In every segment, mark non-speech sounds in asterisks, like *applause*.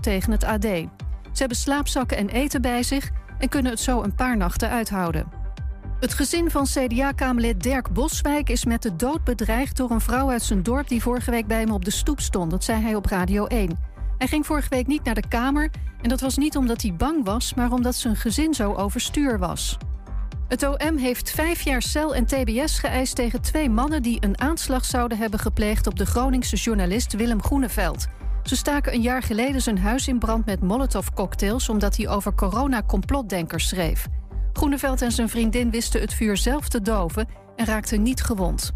tegen het AD. Ze hebben slaapzakken en eten bij zich en kunnen het zo een paar nachten uithouden. Het gezin van CDA-kamerlid Dirk Boswijk is met de dood bedreigd door een vrouw uit zijn dorp die vorige week bij hem op de stoep stond. Dat zei hij op Radio 1. Hij ging vorige week niet naar de Kamer en dat was niet omdat hij bang was, maar omdat zijn gezin zo overstuur was. Het OM heeft vijf jaar cel en tbs geëist tegen twee mannen die een aanslag zouden hebben gepleegd op de Groningse journalist Willem Groeneveld. Ze staken een jaar geleden zijn huis in brand met molotovcocktails omdat hij over corona-complotdenkers schreef. Groeneveld en zijn vriendin wisten het vuur zelf te doven en raakten niet gewond.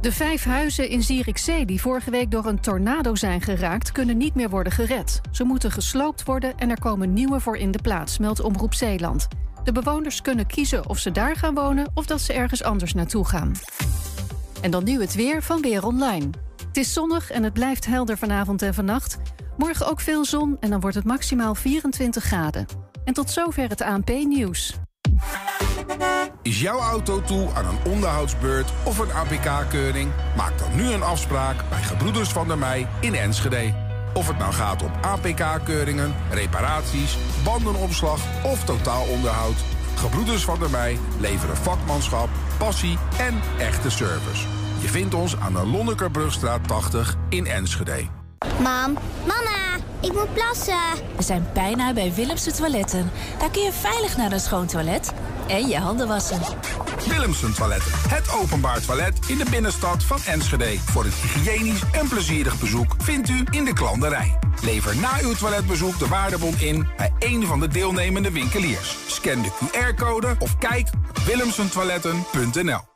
De vijf huizen in Zierikzee die vorige week door een tornado zijn geraakt, kunnen niet meer worden gered. Ze moeten gesloopt worden en er komen nieuwe voor in de plaats, meldt Omroep Zeeland. De bewoners kunnen kiezen of ze daar gaan wonen of dat ze ergens anders naartoe gaan. En dan nu het weer van Weer Online. Het is zonnig en het blijft helder vanavond en vannacht. Morgen ook veel zon en dan wordt het maximaal 24 graden. En tot zover het ANP-nieuws. Is jouw auto toe aan een onderhoudsbeurt of een APK-keuring? Maak dan nu een afspraak bij Gebroeders van der Mei in Enschede. Of het nou gaat om APK-keuringen, reparaties, bandenopslag of totaalonderhoud. Gebroeders van der Mei leveren vakmanschap, passie en echte service. Je vindt ons aan de Lonnekerbrugstraat 80 in Enschede. Mam, mama, ik moet plassen. We zijn bijna bij Willemse Toiletten. Daar kun je veilig naar een schoon toilet en je handen wassen. Willemsen Toiletten, het openbaar toilet in de binnenstad van Enschede. Voor een hygiënisch en plezierig bezoek vindt u in de klanderij. Lever na uw toiletbezoek de waardebon in bij een van de deelnemende winkeliers. Scan de QR-code of kijk op willemsentoiletten.nl.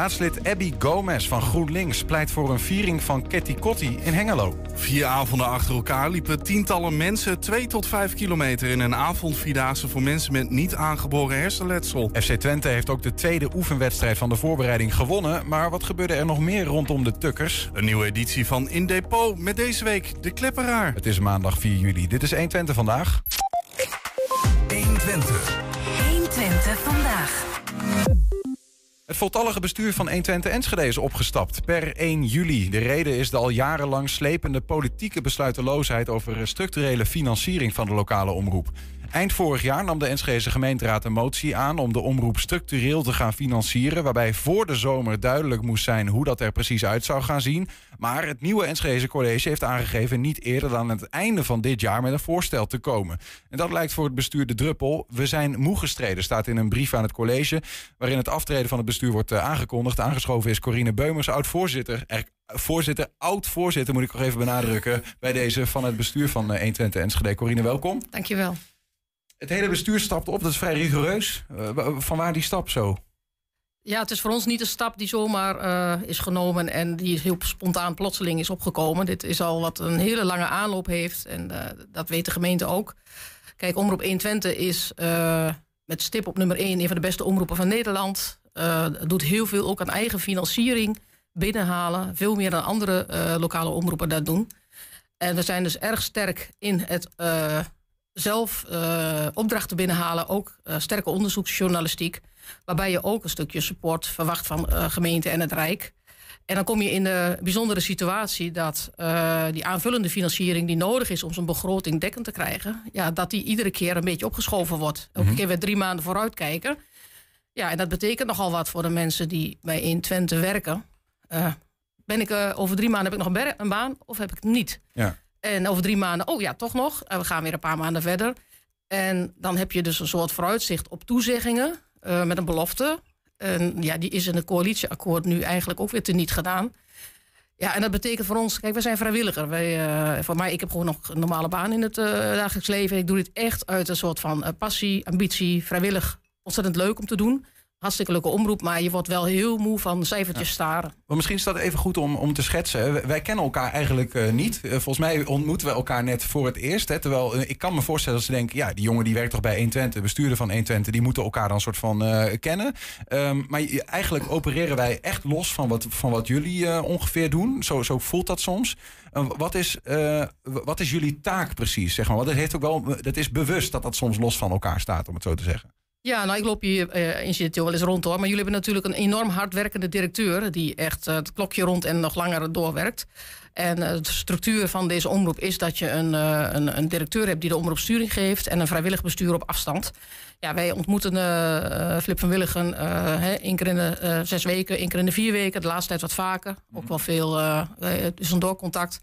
Raadslid Abby Gomez van GroenLinks pleit voor een viering van Ketty Kotti in Hengelo. Vier avonden achter elkaar liepen tientallen mensen 2 tot 5 kilometer in een avondvierdaagse voor mensen met niet aangeboren hersenletsel. FC Twente heeft ook de tweede oefenwedstrijd van de voorbereiding gewonnen. Maar wat gebeurde er nog meer rondom de Tukkers? Een nieuwe editie van In Depot met deze week de Klepperaar. Het is maandag 4 juli. Dit is 120 vandaag. 120. 120 vandaag. Het voltallige bestuur van 120 Enschede is opgestapt per 1 juli. De reden is de al jarenlang slepende politieke besluiteloosheid over structurele financiering van de lokale omroep. Eind vorig jaar nam de Enschedese gemeenteraad een motie aan om de omroep structureel te gaan financieren, waarbij voor de zomer duidelijk moest zijn hoe dat er precies uit zou gaan zien. Maar het nieuwe Enschedese college heeft aangegeven niet eerder dan het einde van dit jaar met een voorstel te komen. En dat lijkt voor het bestuur de druppel. We zijn moe gestreden, staat in een brief aan het college, waarin het aftreden van het bestuur wordt eh, aangekondigd. Aangeschoven is Corine Beumers, oud-voorzitter. Voorzitter, oud-voorzitter moet ik nog even benadrukken bij deze van het bestuur van 120 Enschede. Corine, welkom. Dankjewel. Het hele bestuur stapt op, dat is vrij rigoureus. Uh, van waar die stap zo? Ja, het is voor ons niet een stap die zomaar uh, is genomen en die heel spontaan plotseling is opgekomen. Dit is al wat een hele lange aanloop heeft en uh, dat weet de gemeente ook. Kijk, Omroep 120 is met stip op nummer 1 een van de beste omroepen van Nederland. doet heel veel ook aan eigen financiering binnenhalen. Veel meer dan andere lokale omroepen dat doen. En we zijn dus erg sterk in het zelf uh, opdrachten binnenhalen, ook uh, sterke onderzoeksjournalistiek, waarbij je ook een stukje support verwacht van uh, gemeente en het Rijk. En dan kom je in de bijzondere situatie dat die aanvullende financiering die nodig is om zo'n begroting dekkend te krijgen, ja, dat die iedere keer een beetje opgeschoven wordt. Elke mm keer weer drie maanden vooruit kijken. Ja, en dat betekent nogal wat voor de mensen die bij 120 werken. ben ik over drie maanden heb ik nog een, een baan of heb ik het niet? Ja. En over drie maanden, oh ja, toch nog. En we gaan weer een paar maanden verder. En dan heb je dus een soort vooruitzicht op toezeggingen uh, met een belofte. En ja, die is in het coalitieakkoord nu eigenlijk ook weer teniet gedaan. Ja, en dat betekent voor ons, kijk, wij zijn vrijwilliger. Wij, uh, voor mij, ik heb gewoon nog een normale baan in het dagelijks leven. Ik doe dit echt uit een soort van passie, ambitie, vrijwillig. Ontzettend leuk om te doen. Hartstikke leuke omroep, maar je wordt wel heel moe van cijfertjes staren. Maar misschien is dat even goed om, om te schetsen. Wij- kennen elkaar eigenlijk eh, niet. Eh, volgens mij ontmoeten we elkaar net voor het eerst. Hè, terwijl eh, ik kan me voorstellen dat ze denken... ja, die jongen die werkt toch bij 120, bestuurder van 120... die moeten elkaar dan soort van kennen. Ehm, maar eigenlijk opereren wij echt los van wat, van wat jullie ongeveer doen. Zo, zo voelt dat soms. Wat, is, wat is jullie taak precies? Zeg maar? Want het, heeft ook wel, het is bewust dat dat soms los van elkaar staat, om het zo te zeggen. Ja, nou, ik loop hier eh incidenteel wel eens rond hoor. Maar jullie hebben natuurlijk een enorm hardwerkende directeur. die echt eh, het klokje rond en nog langer doorwerkt. En eh, de structuur van deze omroep is dat je een, een, een directeur hebt die de omroep sturing geeft. en een vrijwillig bestuur op afstand. Ja, wij ontmoeten Flip van Willigen één keer in de zes weken, één keer in de vier weken. De laatste tijd wat vaker. Ook wel veel het is een doorcontact.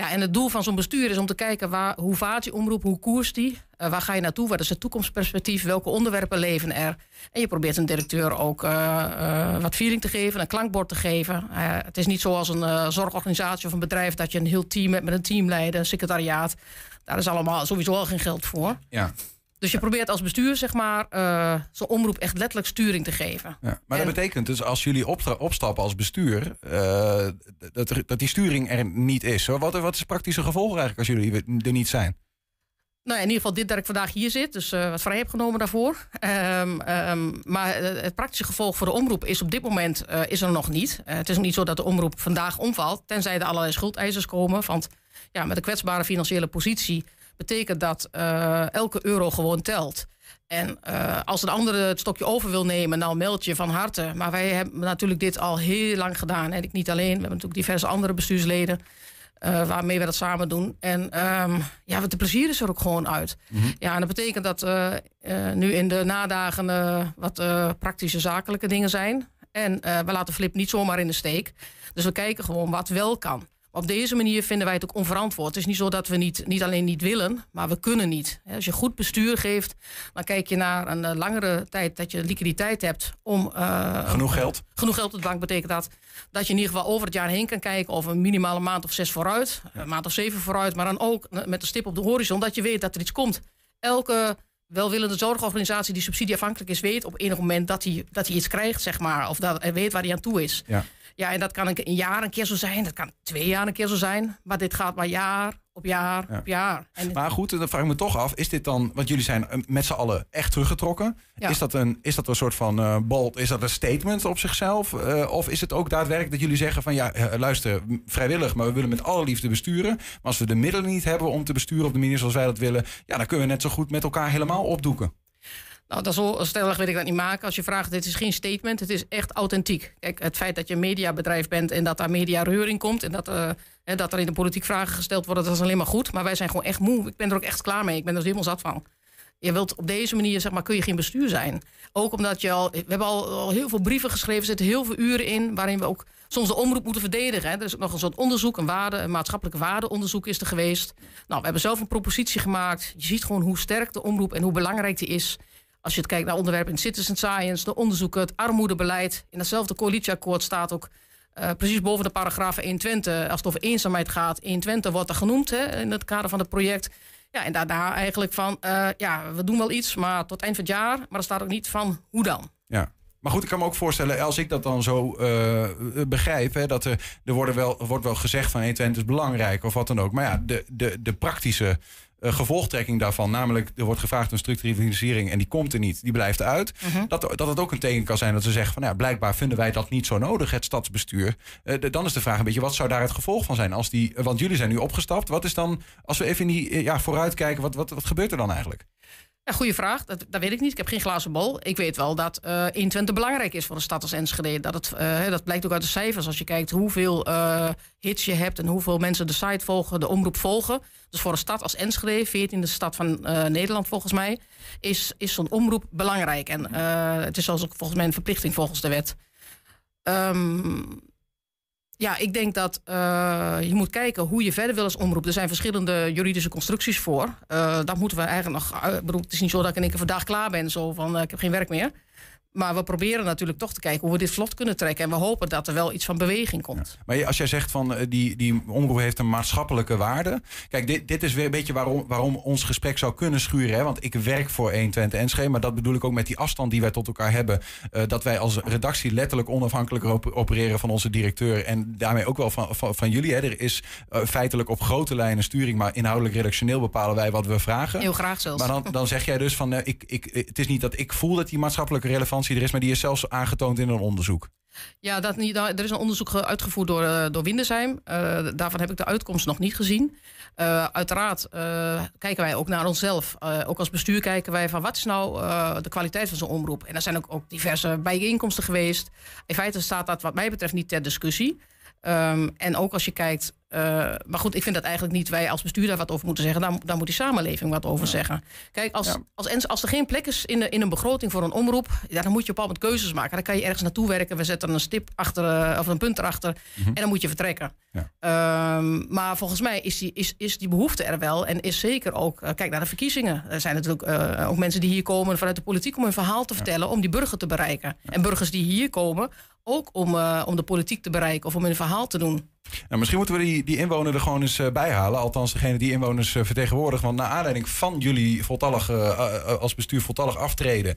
Ja, en het doel van zo'n bestuur is om te kijken waar, hoe vaart die omroep, hoe koerst die, eh, waar ga je naartoe, wat is het toekomstperspectief, welke onderwerpen leven er. En je probeert een directeur ook eh, eh, wat feeling te geven, een klankbord te geven. Het is niet zoals een zorgorganisatie of een bedrijf dat je een heel team hebt met een teamleider, een secretariaat. Daar is allemaal sowieso al geen geld voor. Ja. Dus je probeert als bestuur, zeg maar, eh, zo'n omroep echt letterlijk sturing te geven. Ja, maar En- dat betekent dus als jullie opstappen als bestuur, eh, dat, er- dat die sturing er niet is. Wat, wat is het praktische gevolg eigenlijk als jullie er niet zijn? Nou, ja, in ieder geval dit dat ik vandaag hier zit, dus eh, wat vrij heb genomen daarvoor. Ehm, ehm, maar het praktische gevolg voor de omroep is op dit moment eh, is er nog niet. Eh, het is ook niet zo dat de omroep vandaag omvalt, tenzij er allerlei schuldeisers komen. Want ja, met een kwetsbare financiële positie betekent dat eh, elke euro gewoon telt. En eh, als een andere het stokje over wil nemen, nou meld je van harte. Maar wij hebben natuurlijk dit al heel lang gedaan. En ik niet alleen, we hebben natuurlijk diverse andere bestuursleden eh, waarmee we dat samen doen. En ehm, ja, wat de plezier is er ook gewoon uit. Ja, en dat betekent dat eh, nu in de nadagen wat praktische zakelijke dingen zijn. En we laten Flip niet zomaar in de steek. Dus we kijken gewoon wat wel kan. Op deze manier vinden wij het ook onverantwoord. Het is niet zo dat we niet, niet alleen niet willen, maar we kunnen niet. Als je goed bestuur geeft, dan kijk je naar een eh, langere tijd dat je liquiditeit hebt om eh, Genoeg geld? genoeg geld op de bank betekent dat dat je in ieder geval over het jaar heen kan kijken of een minimale maand of zes vooruit, een maand of zeven vooruit, maar dan ook met een stip op de horizon dat je weet dat er iets komt. Elke welwillende zorgorganisatie die subsidieafhankelijk is, weet op enig moment dat hij, dat hij iets krijgt, zeg maar, of dat weet waar hij aan toe is. Ja. Ja, en dat kan een jaar een keer zo zijn, dat kan twee jaar een keer zo zijn, maar dit gaat maar jaar op jaar Ja. op jaar. En Maar goed, dan vraag ik me toch af, is dit dan, want jullie zijn eh, met z'n allen echt teruggetrokken. Ja. Is, dat een, is dat een soort van eh bold, is dat een statement op zichzelf? Eh, of is het ook daadwerkelijk dat jullie zeggen van ja, luister, vrijwillig, maar we willen met alle liefde besturen. Maar als we de middelen niet hebben om te besturen op de manier zoals wij dat willen, ja, dan kunnen we net zo goed met elkaar helemaal opdoeken. Nou, dat zo stellig wil ik dat niet maken. Als je vraagt, dit is geen statement, het is echt authentiek. Kijk, het feit dat je een mediabedrijf bent en dat daar mediareuring komt... en dat, eh, hè, dat er in de politiek vragen gesteld worden, dat is alleen maar goed. Maar wij zijn gewoon echt moe. Ik ben er ook echt klaar mee. Ik ben er helemaal zat van. Je wilt op deze manier, zeg maar, kun je geen bestuur zijn. Ook omdat je al... We hebben al, al heel veel brieven geschreven, er zitten heel veel uren in... waarin we ook soms de omroep moeten verdedigen. Hè. Er is ook nog een soort onderzoek, een, waarde, een maatschappelijk waardeonderzoek is er geweest. Nou, we hebben zelf een propositie gemaakt. Je ziet gewoon hoe sterk de omroep en hoe belangrijk die is... Als je het kijkt naar onderwerpen in citizen science, de onderzoeken, het armoedebeleid. In datzelfde coalitieakkoord staat ook eh, precies boven de paragraaf 120, als het over eenzaamheid gaat, 120 wordt er genoemd hè, in het kader van het project. Ja, en daarna eigenlijk van, eh, ja, we doen wel iets, maar tot eind van het jaar. Maar er staat ook niet van hoe dan. Ja. Maar goed, ik kan me ook voorstellen, als ik dat dan zo eh, begrijp, hè, dat er, er wel, wordt wel gezegd van 120 is belangrijk of wat dan ook. Maar ja, de, de, de praktische gevolgtrekking daarvan, namelijk er wordt gevraagd om structurele financiering en die komt er niet, die blijft uit. dat, dat het ook een teken kan zijn dat ze zeggen van ja, blijkbaar vinden wij dat niet zo nodig, het stadsbestuur. Eh, de- dan is de vraag een beetje, wat zou daar het gevolg van zijn? Als die, want jullie zijn nu opgestapt, wat is dan, als we even in die, eh, ja, vooruit kijken, wat, wat, wat gebeurt er dan eigenlijk? Ja, goede vraag. Dat, weet ik niet. Ik heb geen glazen bol. Ik weet wel dat eh 120 belangrijk is voor de stad als Enschede. Dat, het, eh, dat blijkt ook uit de cijfers. Als je kijkt hoeveel eh, hits je hebt en hoeveel mensen de site volgen, de omroep volgen. Dus voor een stad als Enschede, 14e stad van Nederland volgens mij, is, is zo'n omroep belangrijk. En het is zelfs ook volgens mij een verplichting volgens de wet. Ehm, ja, ik denk dat eh, je moet kijken hoe je verder wil als omroep. Er zijn verschillende juridische constructies voor. Eh dat moeten we eigenlijk nog... bedoel, het is niet zo dat ik in één keer vandaag klaar ben. Zo van, ik heb geen werk meer. Maar we proberen natuurlijk toch te kijken hoe we dit vlot kunnen trekken. En we hopen dat er wel iets van beweging komt. Maar als jij zegt van uh, die, die omroep heeft een maatschappelijke waarde. Kijk, dit, dit is weer een beetje waarom, waarom ons gesprek zou kunnen schuren. Hè? Want ik werk voor 120 NSG. Maar dat bedoel ik ook met die afstand die wij tot elkaar hebben. Uh, dat wij als redactie letterlijk onafhankelijk op opereren van onze directeur. En daarmee ook wel van, van, van jullie. Hè? Er is uh, feitelijk op grote lijnen sturing. Maar inhoudelijk redactioneel bepalen wij wat we vragen. Heel graag zelfs. Maar dan, dan zeg jij dus van ik, ik, het is niet dat ik voel dat die maatschappelijke relevantie er is, maar die is zelfs aangetoond in een onderzoek. Ja, dat, er is een onderzoek uitgevoerd door, uh, door Windesheim. Uh, daarvan heb ik de uitkomst nog niet gezien. Uh, uiteraard kijken wij ook naar onszelf. ook als bestuur kijken wij van wat is nou de kwaliteit van zo'n omroep. En er zijn ook, ook diverse bijeenkomsten geweest. In feite staat dat wat mij betreft niet ter discussie. Um, en ook als je kijkt uh, maar goed, ik vind dat eigenlijk niet wij als bestuur daar wat over moeten zeggen. Daar, daar moet die samenleving wat over zeggen. Kijk, als, ja. als, als er geen plek is in, de, in een begroting voor een omroep, ja, dan moet je op moment keuzes maken. Dan kan je ergens naartoe werken. We zetten een stip achter, uh, of een punt erachter. Mm -hmm. En dan moet je vertrekken. Ja. Um, maar volgens mij is die, is, is die behoefte er wel. En is zeker ook, uh, kijk naar de verkiezingen. Er zijn natuurlijk ook mensen die hier komen vanuit de politiek om een verhaal te vertellen. Om die burger te bereiken. En burgers die hier komen, ook om, om de politiek te bereiken of om een verhaal te doen. Nou, misschien moeten we die, die inwoner er gewoon eens uh, bij halen. Althans, degene die inwoners uh, vertegenwoordigt. Want naar aanleiding van jullie voltallig, uh, als bestuur voltallig aftreden...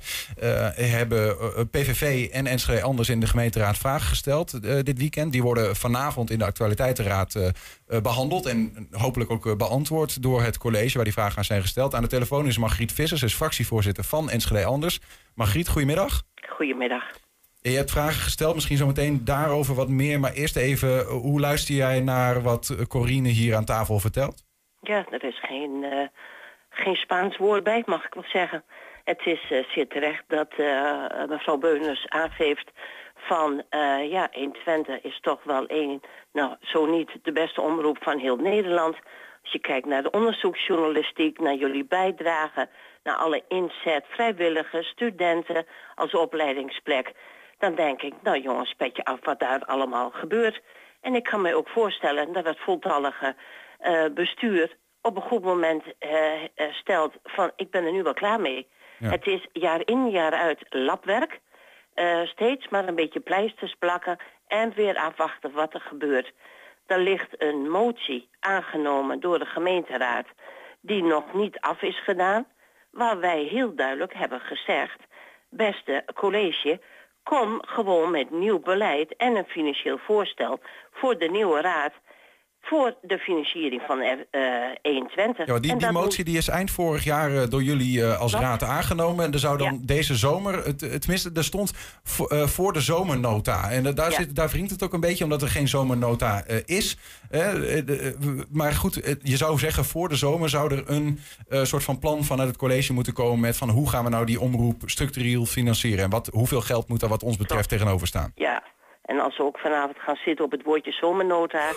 hebben PVV en Enschede Anders in de gemeenteraad vragen gesteld dit weekend. Die worden vanavond in de actualiteitenraad behandeld... en hopelijk ook beantwoord door het college waar die vragen aan zijn gesteld. Aan de telefoon is Margriet Vissers, is fractievoorzitter van Enschede Anders. Margriet, goedemiddag. Goedemiddag. Je hebt vragen gesteld, misschien zometeen daarover wat meer. Maar eerst even, hoe luister jij naar wat Corine hier aan tafel vertelt? Ja, er is geen, uh, geen Spaans woord bij, mag ik wel zeggen. Het is uh, zeer terecht dat mevrouw Beuners aangeeft van... ja, 120 is toch wel één, nou, zo niet de beste omroep van heel Nederland. Als je kijkt naar de onderzoeksjournalistiek, naar jullie bijdrage... naar alle inzet, vrijwilligers, studenten als opleidingsplek dan denk ik, nou jongens, petje af wat daar allemaal gebeurt. En ik kan me ook voorstellen dat het voltallige uh, bestuur op een goed moment uh, stelt van ik ben er nu wel klaar mee. Ja. Het is jaar in jaar uit labwerk. Uh, steeds maar een beetje pleisters plakken en weer afwachten wat er gebeurt. Er ligt een motie aangenomen door de gemeenteraad die nog niet af is gedaan. Waar wij heel duidelijk hebben gezegd, beste college, kom gewoon met nieuw beleid en een financieel voorstel voor de nieuwe raad voor de financiering van uh, 21. Ja, die, die motie die is eind vorig jaar uh, door jullie uh, als raad aangenomen. En er zou dan ja. deze zomer, het, tenminste, er stond voor de zomernota. En daar, ja. zit, daar wringt het ook een beetje, omdat er geen zomernota is. maar goed, je zou zeggen, voor de zomer zou er een soort van plan vanuit het college moeten komen met van hoe gaan we nou die omroep structureel financieren? En wat, hoeveel geld moet daar wat ons betreft tegenover staan? Ja, en als we ook vanavond gaan zitten op het woordje zomernota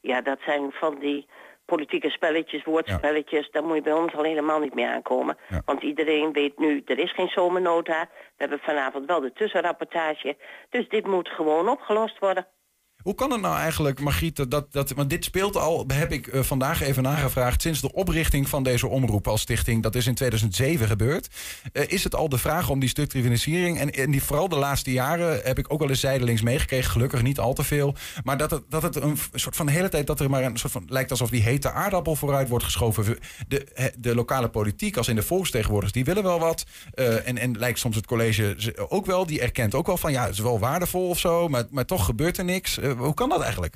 ja, dat zijn van die politieke spelletjes, woordspelletjes. Ja. Daar moet je bij ons al helemaal niet meer aankomen. Ja. Want iedereen weet nu, er is geen zomernota. We hebben vanavond wel de tussenrapportage. Dus dit moet gewoon opgelost worden. Hoe kan het nou eigenlijk, Margriet, dat, dat, want dit speelt al, heb ik uh, vandaag even nagevraagd, sinds de oprichting van deze omroep als stichting, dat is in 2007 gebeurd, uh, is het al de vraag om die structurele en, en die vooral de laatste jaren heb ik ook wel eens zijdelings meegekregen, gelukkig niet al te veel, maar dat het, dat het een soort van de hele tijd, dat er maar een soort van, lijkt alsof die hete aardappel vooruit wordt geschoven. De, de lokale politiek, als in de volksvertegenwoordigers, die willen wel wat, uh, en, en lijkt soms het college ook wel, die erkent ook wel van, ja, het is wel waardevol of zo, maar, maar toch gebeurt er niks hoe kan dat eigenlijk?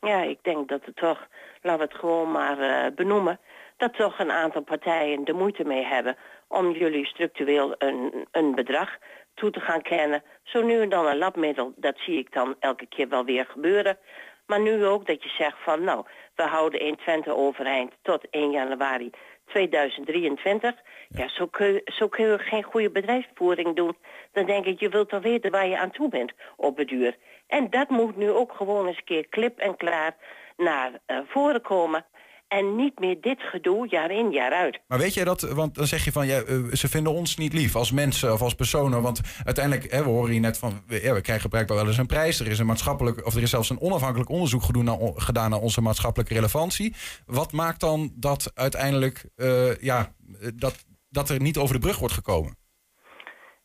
Ja, ik denk dat het toch, laten we het gewoon maar uh, benoemen... dat toch een aantal partijen de moeite mee hebben... om jullie structureel een, een bedrag toe te gaan kennen. Zo nu en dan een labmiddel, dat zie ik dan elke keer wel weer gebeuren. Maar nu ook dat je zegt van, nou, we houden 1 Twente overeind tot 1 januari 2023. Ja, ja zo, kun je, zo kun je geen goede bedrijfsvoering doen. Dan denk ik, je wilt toch weten waar je aan toe bent op het duur. En dat moet nu ook gewoon eens een keer klip en klaar naar uh, voren komen. En niet meer dit gedoe jaar in, jaar uit. Maar weet jij dat, want dan zeg je van ja, uh, ze vinden ons niet lief als mensen of als personen. Want uiteindelijk, hè, we horen hier net van, ja, we krijgen blijkbaar wel eens een prijs. Er is een maatschappelijk, of er is zelfs een onafhankelijk onderzoek gedaan naar onze maatschappelijke relevantie. Wat maakt dan dat uiteindelijk, uh, ja, dat, dat er niet over de brug wordt gekomen?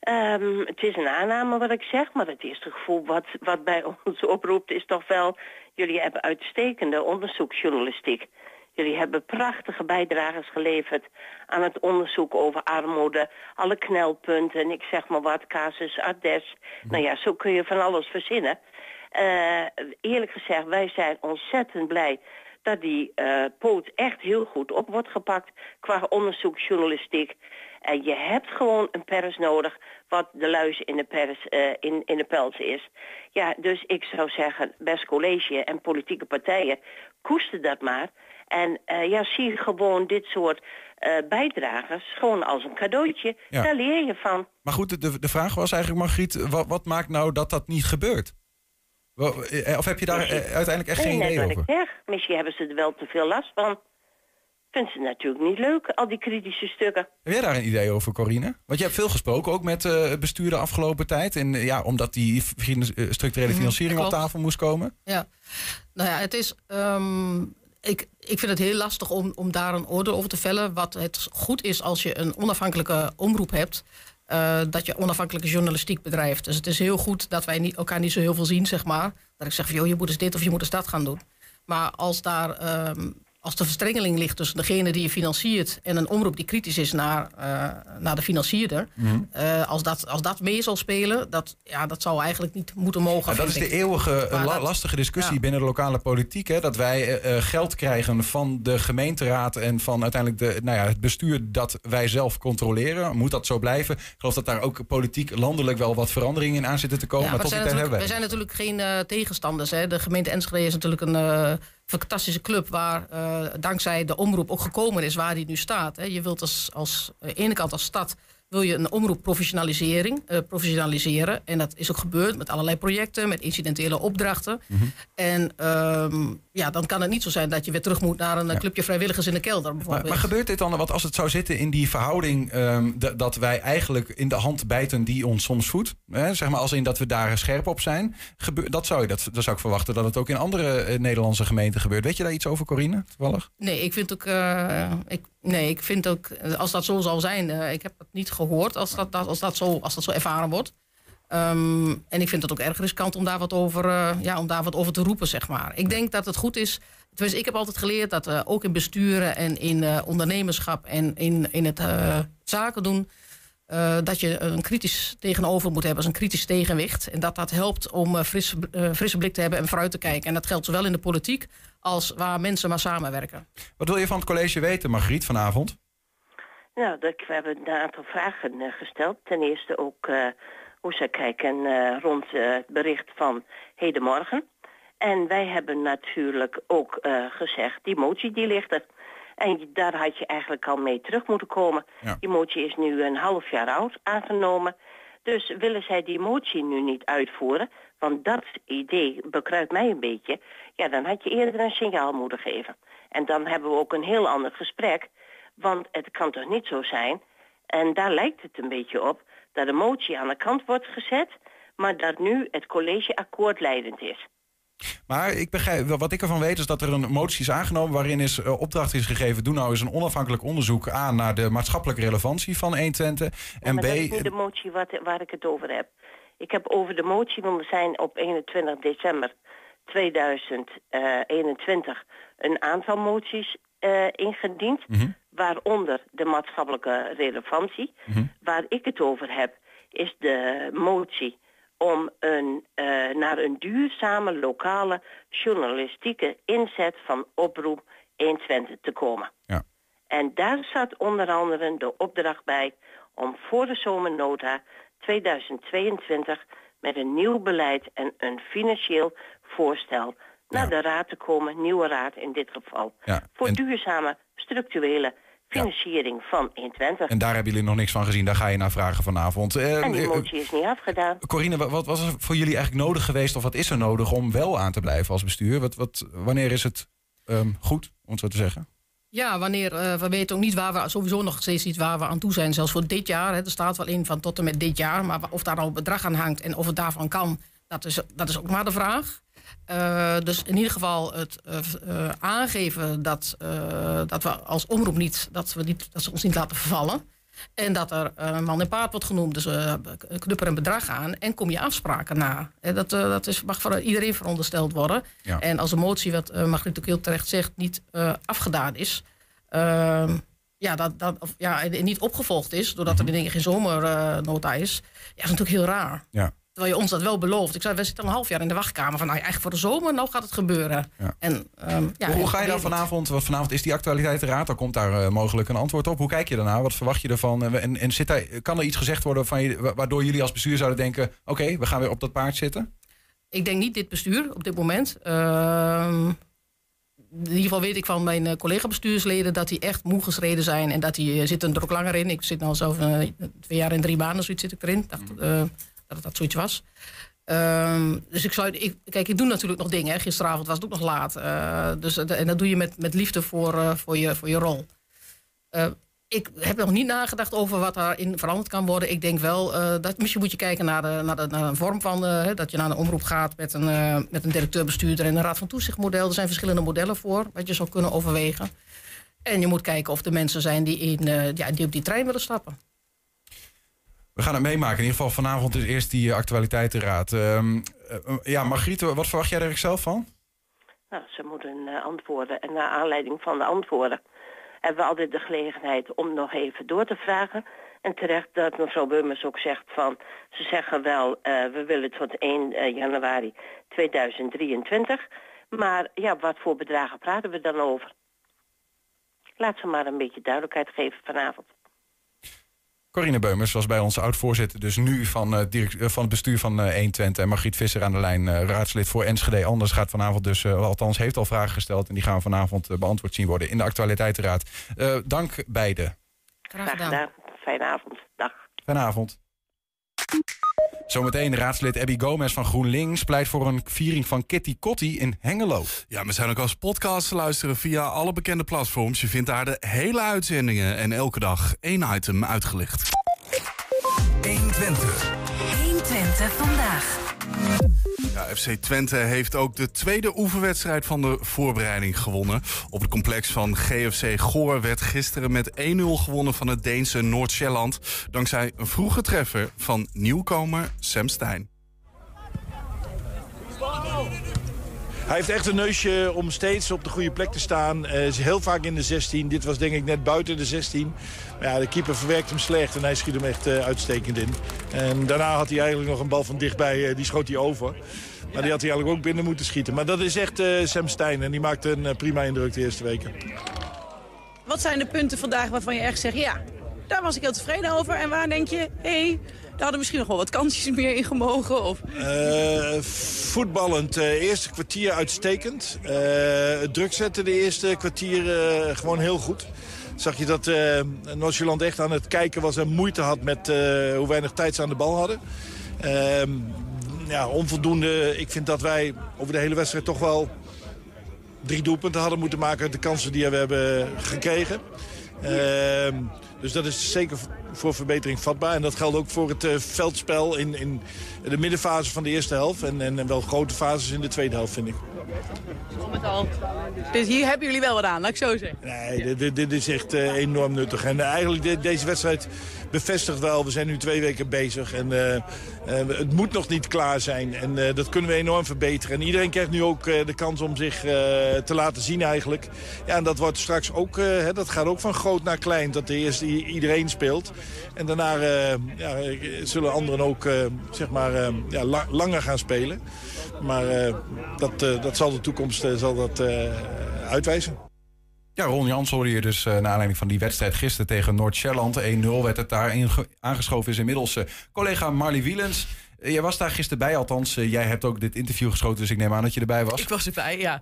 Ehm, het is een aanname wat ik zeg, maar het eerste gevoel wat, wat bij *laughs* ons oproept is toch wel... jullie hebben uitstekende onderzoeksjournalistiek. Jullie hebben prachtige bijdrages geleverd aan het onderzoek over armoede. Alle knelpunten, ik zeg maar wat, casus Ades. Nou ja, zo kun je van alles verzinnen. Uh, eerlijk gezegd, wij zijn ontzettend blij dat die uh, poot echt heel goed op wordt gepakt qua onderzoeksjournalistiek. En je hebt gewoon een pers nodig wat de luis in de, pers, uh, in, in de pels is. Ja, dus ik zou zeggen, best college en politieke partijen, koester dat maar. En uh, ja, zie gewoon dit soort uh, bijdragers gewoon als een cadeautje. Ja. Daar leer je van. Maar goed, de, de vraag was eigenlijk, Margriet, wat, wat maakt nou dat dat niet gebeurt? Of heb je daar uiteindelijk echt geen idee over? Ik zeg. Misschien hebben ze er wel te veel last van. Vinden ze natuurlijk niet leuk, al die kritische stukken. Heb jij daar een idee over, Corine? Want je hebt veel gesproken, ook met uh, het bestuur de afgelopen tijd. En ja, omdat die structurele financiering mm, op tafel moest komen. Ja, nou ja, het is... Um, ik, ik vind het heel lastig om, om daar een oordeel over te vellen. Wat het goed is als je een onafhankelijke omroep hebt. Uh, dat je onafhankelijke journalistiek bedrijft. Dus het is heel goed dat wij niet, elkaar niet zo heel veel zien, zeg maar. Dat ik zeg van, joh, je moet eens dit of je moet eens dat gaan doen. Maar als daar um, als de verstrengeling ligt tussen degene die je financiert en een omroep die kritisch is naar, uh, naar de financierder, mm. uh, als, dat, als dat mee zal spelen, dat, ja, dat zou eigenlijk niet moeten mogen. Ja, dat is de eeuwige la dat, lastige discussie ja. binnen de lokale politiek. Hè, dat wij uh, geld krijgen van de gemeenteraad en van uiteindelijk de, nou ja, het bestuur dat wij zelf controleren. Moet dat zo blijven? Ik geloof dat daar ook politiek landelijk wel wat veranderingen in aan zitten te komen. Ja, maar, maar tot die wij zijn natuurlijk geen tegenstanders. Hè. De gemeente Enschede is natuurlijk een fantastische club waar uh, dankzij de omroep ook gekomen is waar die nu staat. Hè. Je wilt als, als uh, ene kant als stad wil je een omroep professionalisering, uh, professionaliseren. En dat is ook gebeurd met allerlei projecten, met incidentele opdrachten. Mm -hmm. En um, ja, dan kan het niet zo zijn dat je weer terug moet naar een ja. clubje vrijwilligers in de kelder. Maar, maar, gebeurt dit dan, want als het zou zitten in die verhouding um, dat wij eigenlijk in de hand bijten die ons soms voedt, hè, zeg maar als in dat we daar scherp op zijn, dat zou je, dat, dat zou ik verwachten dat het ook in andere uh, Nederlandse gemeenten gebeurt. Weet je daar iets over, Corine, toevallig? Nee, ik vind ook, uh, ik, nee, ik vind ook, als dat zo zal zijn, uh, ik heb het niet gehoord als dat, als dat, zo, als dat zo ervaren wordt. Um, en ik vind het ook erg riskant om daar wat over, uh, ja, om daar wat over te roepen, zeg maar. Ik denk dat het goed is. Tenminste, ik heb altijd geleerd dat uh, ook in besturen en in ondernemerschap en in, in het zaken doen. Dat je een kritisch tegenover moet hebben, als een kritisch tegenwicht. En dat dat helpt om fris, frisse blik te hebben en vooruit te kijken. En dat geldt zowel in de politiek als waar mensen maar samenwerken. Wat wil je van het college weten, Margriet, vanavond? Nou, dat, we hebben een aantal vragen gesteld. Ten eerste ook hoe zij kijken uh, rond uh, het bericht van hedenmorgen. En wij hebben natuurlijk ook uh, gezegd, die motie die ligt er. En daar had je eigenlijk al mee terug moeten komen. Ja. Die motie is nu een half jaar oud, aangenomen. Dus willen zij die motie nu niet uitvoeren, want dat idee bekruipt mij een beetje, ja, dan had je eerder een signaal moeten geven. En dan hebben we ook een heel ander gesprek, want het kan toch niet zo zijn, en daar lijkt het een beetje op, dat de motie aan de kant wordt gezet, maar dat nu het collegeakkoord leidend is. Maar ik begrijp, wat ik ervan weet is dat er een motie is aangenomen waarin is uh, opdracht is gegeven. Doe nou eens een onafhankelijk onderzoek aan naar de maatschappelijke relevantie van 120. En B. Dat is niet de motie wat, waar ik het over heb. Ik heb over de motie, want we zijn op 21 december 2021 een aantal moties uh, ingediend. Mm -hmm waaronder de maatschappelijke relevantie. Mm -hmm. Waar ik het over heb, is de motie om een, uh, naar een duurzame lokale journalistieke inzet van oproep 120 te komen. Ja. En daar staat onder andere de opdracht bij om voor de zomernota 2022 met een nieuw beleid en een financieel voorstel naar ja. de raad te komen, nieuwe raad in dit geval, ja. voor en... duurzame structurele financiering van 120. En daar hebben jullie nog niks van gezien, daar ga je naar vragen vanavond. Uh, en die motie is niet afgedaan. Corine, wat was er voor jullie eigenlijk nodig geweest, of wat is er nodig om wel aan te blijven als bestuur? Wat, wat, wanneer is het um, goed, om het zo te zeggen? Ja, wanneer, uh, we weten ook niet waar we, sowieso nog steeds niet waar we aan toe zijn. Zelfs voor dit jaar, hè, er staat wel in van tot en met dit jaar. Maar of daar al een bedrag aan hangt en of het daarvan kan, dat is, dat is ook maar de vraag. Uh, dus in ieder geval het uh, uh, aangeven dat, dat we als omroep niet dat, we niet, dat ze ons niet laten vervallen. En dat er man en paard wordt genoemd. Dus knupper een bedrag aan en kom je afspraken na. En dat, dat is, mag voor iedereen verondersteld worden. Ja. En als een motie, wat uh, Margriet ook heel terecht zegt, niet afgedaan is... Ehm, ja, dat, dat, of, ja, en niet opgevolgd is, doordat er in één geen zomernota is... Ja, dat is natuurlijk heel raar. Ja. Terwijl je ons dat wel belooft. Ik zei, we zitten al een half jaar in de wachtkamer. Van nou, eigenlijk voor de zomer, nou gaat het gebeuren. Ja. En, um, ja, hoe, ga je dan vanavond, want vanavond is die actualiteitenraad, dan komt daar uh, mogelijk een antwoord op. Hoe kijk je daarna? Wat verwacht je ervan? En, en zit daar, kan er iets gezegd worden van je, waardoor jullie als bestuur zouden denken, oké, okay, we gaan weer op dat paard zitten? Ik denk niet dit bestuur op dit moment. Uh, in ieder geval weet ik van mijn uh, collega-bestuursleden dat die echt moe geschreden zijn. En dat die zitten er ook langer in. Ik zit nu al zo twee jaar en drie maanden, zoiets zit ik erin. Dacht, dat dat zoiets was. Um, dus ik zou, ik, kijk, ik doe natuurlijk nog dingen. Gisteravond was het ook nog laat. Uh, dus, en dat doe je met, met liefde voor, uh, voor, je, voor je rol. Ik heb nog niet nagedacht over wat daarin veranderd kan worden. Ik denk wel, dat misschien moet je kijken naar, naar een vorm van... dat je naar een omroep gaat met een, met een directeur-bestuurder... en een raad van toezichtmodel. Er zijn verschillende modellen voor, wat je zou kunnen overwegen. En je moet kijken of er mensen zijn die, in, ja, die op die trein willen stappen. We gaan het meemaken. In ieder geval vanavond is eerst die actualiteitenraad. Um, ja, Margriet, wat verwacht jij er zelf van? Nou, ze moeten antwoorden. En naar aanleiding van de antwoorden hebben we altijd de gelegenheid om nog even door te vragen. En terecht dat mevrouw Beumers ook zegt van... ze zeggen wel, we willen tot 1 januari 2023. Maar ja, wat voor bedragen praten we dan over? Laat ze maar een beetje duidelijkheid geven vanavond. Corine Beumers was bij ons oud-voorzitter, dus nu van, uh, direct, uh, van het bestuur van uh, 120. En Margriet Visser aan de lijn, raadslid voor Enschede. Anders gaat vanavond dus, althans heeft al vragen gesteld. En die gaan vanavond beantwoord zien worden in de actualiteitenraad. dank beiden. Graag gedaan. Fijne avond. Dag. Fijne avond. Zometeen raadslid Abby Gomez van GroenLinks pleit voor een viering van Kitty Kotti in Hengelo. Ja, we zijn ook als podcast te luisteren via alle bekende platforms. Je vindt daar de hele uitzendingen en elke dag één item uitgelicht. 120. 120 vandaag. Ja, FC Twente heeft ook de tweede oefenwedstrijd van de voorbereiding gewonnen. Op het complex van GFC Goor werd gisteren met 1-0 gewonnen van het Deense Noord-Sjælland. Dankzij een vroege treffer van nieuwkomer Sam Stein. Hij heeft echt een neusje om steeds op de goede plek te staan. Uh, is heel vaak in de 16. Dit was denk ik net buiten de 16. Maar ja, de keeper verwerkt hem slecht en hij schiet hem echt uh, uitstekend in. En daarna had hij eigenlijk nog een bal van dichtbij, uh, die schoot hij over. Maar die had hij eigenlijk ook binnen moeten schieten. Maar dat is echt Sam Stein en die maakt een prima indruk de eerste weken. Wat zijn de punten vandaag waarvan je echt zegt... ja, daar was ik heel tevreden over. En waar denk je, hey, hadden misschien nog wel wat kansjes meer in gemogen? Of... Uh, voetballend, uh, eerste kwartier uitstekend. Uh, het druk zetten de eerste kwartier gewoon heel goed. Zag je dat uh, echt aan het kijken was en moeite had met hoe weinig tijd ze aan de bal hadden. Ehm, ja, onvoldoende. Ik vind dat wij over de hele wedstrijd toch wel drie doelpunten hadden moeten maken uit de kansen die we hebben gekregen. Ehm, dus dat is zeker voor verbetering vatbaar. En dat geldt ook voor het uh, veldspel in, in de middenfase van de eerste helft. En, en, wel grote fases in de tweede helft, vind ik. Met al. Dus hier hebben jullie wel wat aan, laat ik zo zeggen. Nee, dit, dit is echt uh, enorm nuttig. En uh, eigenlijk de, deze wedstrijd bevestigt wel, we zijn nu twee weken bezig. En uh, het moet nog niet klaar zijn. En dat kunnen we enorm verbeteren. En iedereen krijgt nu ook de kans om zich te laten zien eigenlijk. Ja, en dat wordt straks ook, hè, dat gaat ook van groot naar klein. Dat de eerste iedereen speelt. En daarna ja, zullen anderen ook, zeg maar, ja, la langer gaan spelen. Maar dat, dat zal de toekomst zal dat, uitwijzen. Ja, Ron Jans hoorde je dus uh, naar aanleiding van die wedstrijd gisteren tegen Noord-Shelland. 1-0 werd het daar. Aangeschoven is inmiddels uh, collega Marley Wielens. Uh, jij was daar gisteren bij, althans. jij hebt ook dit interview geschoten, dus ik neem aan dat je erbij was. Ik was erbij, ja.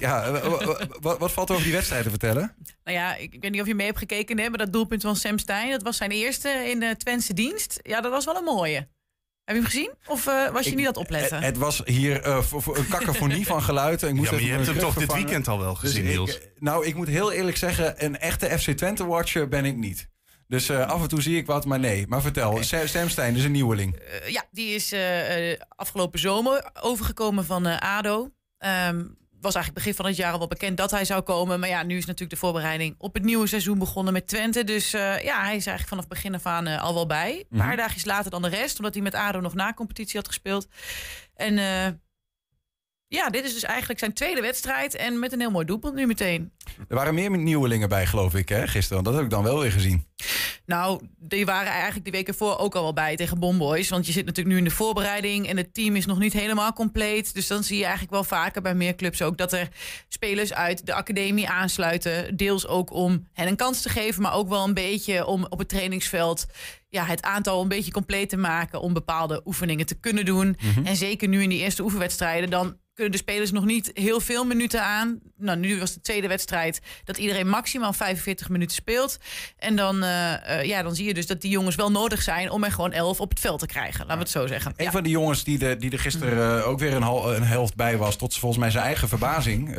ja wat, wat valt er over die wedstrijd te vertellen? Nou ja, ik, ik weet niet of je mee hebt gekeken, hè, maar dat doelpunt van Sam Stein, dat was zijn eerste in de Twentse dienst. Ja, dat was wel een mooie. Heb je hem gezien? Of uh, was je ik, niet aan het opletten? Het, het was hier uh, een kakofonie van geluid. Ik moest ja, maar je hebt hem toch dit weekend al wel gezien, dus Niels? Ik, nou, ik moet heel eerlijk zeggen, een echte FC Twente-watcher ben ik niet. Dus uh, af en toe zie ik wat, maar nee. Maar vertel, okay. Sam Stein is een nieuweling. ja, die is afgelopen zomer overgekomen van ADO. Um, was eigenlijk begin van het jaar al wel bekend dat hij zou komen. Maar ja, nu is natuurlijk de voorbereiding op het nieuwe seizoen begonnen met Twente. Dus eh, ja, hij is eigenlijk vanaf begin af aan eh, al wel bij. Een paar Mhm. dagjes later dan de rest, omdat hij met ADO nog na competitie had gespeeld. En eh, ja, dit is dus eigenlijk zijn tweede wedstrijd. En met een heel mooi doelpunt nu meteen. Er waren meer nieuwelingen bij, geloof ik, hè, gisteren. Dat heb ik dan wel weer gezien. Nou, die waren eigenlijk die weken voor ook al wel bij tegen Bomboys. Want je zit natuurlijk nu in de voorbereiding en het team is nog niet helemaal compleet. Dus dan zie je eigenlijk wel vaker bij meer clubs ook dat er spelers uit de academie aansluiten. Deels ook om hen een kans te geven, maar ook wel een beetje om op het trainingsveld ja, het aantal een beetje compleet te maken om bepaalde oefeningen te kunnen doen. Mhm. En zeker nu in die eerste oefenwedstrijden, dan kunnen de spelers nog niet heel veel minuten aan. Nou, nu was de tweede wedstrijd dat iedereen maximaal 45 minuten speelt. En dan, eh, eh, ja, dan zie je dus dat die jongens wel nodig zijn om er gewoon 11 op het veld te krijgen. Laten we het zo zeggen. Een Ja. van die jongens die, de, die er gisteren eh, ook weer een, hal- een helft bij was, tot volgens mij zijn eigen verbazing,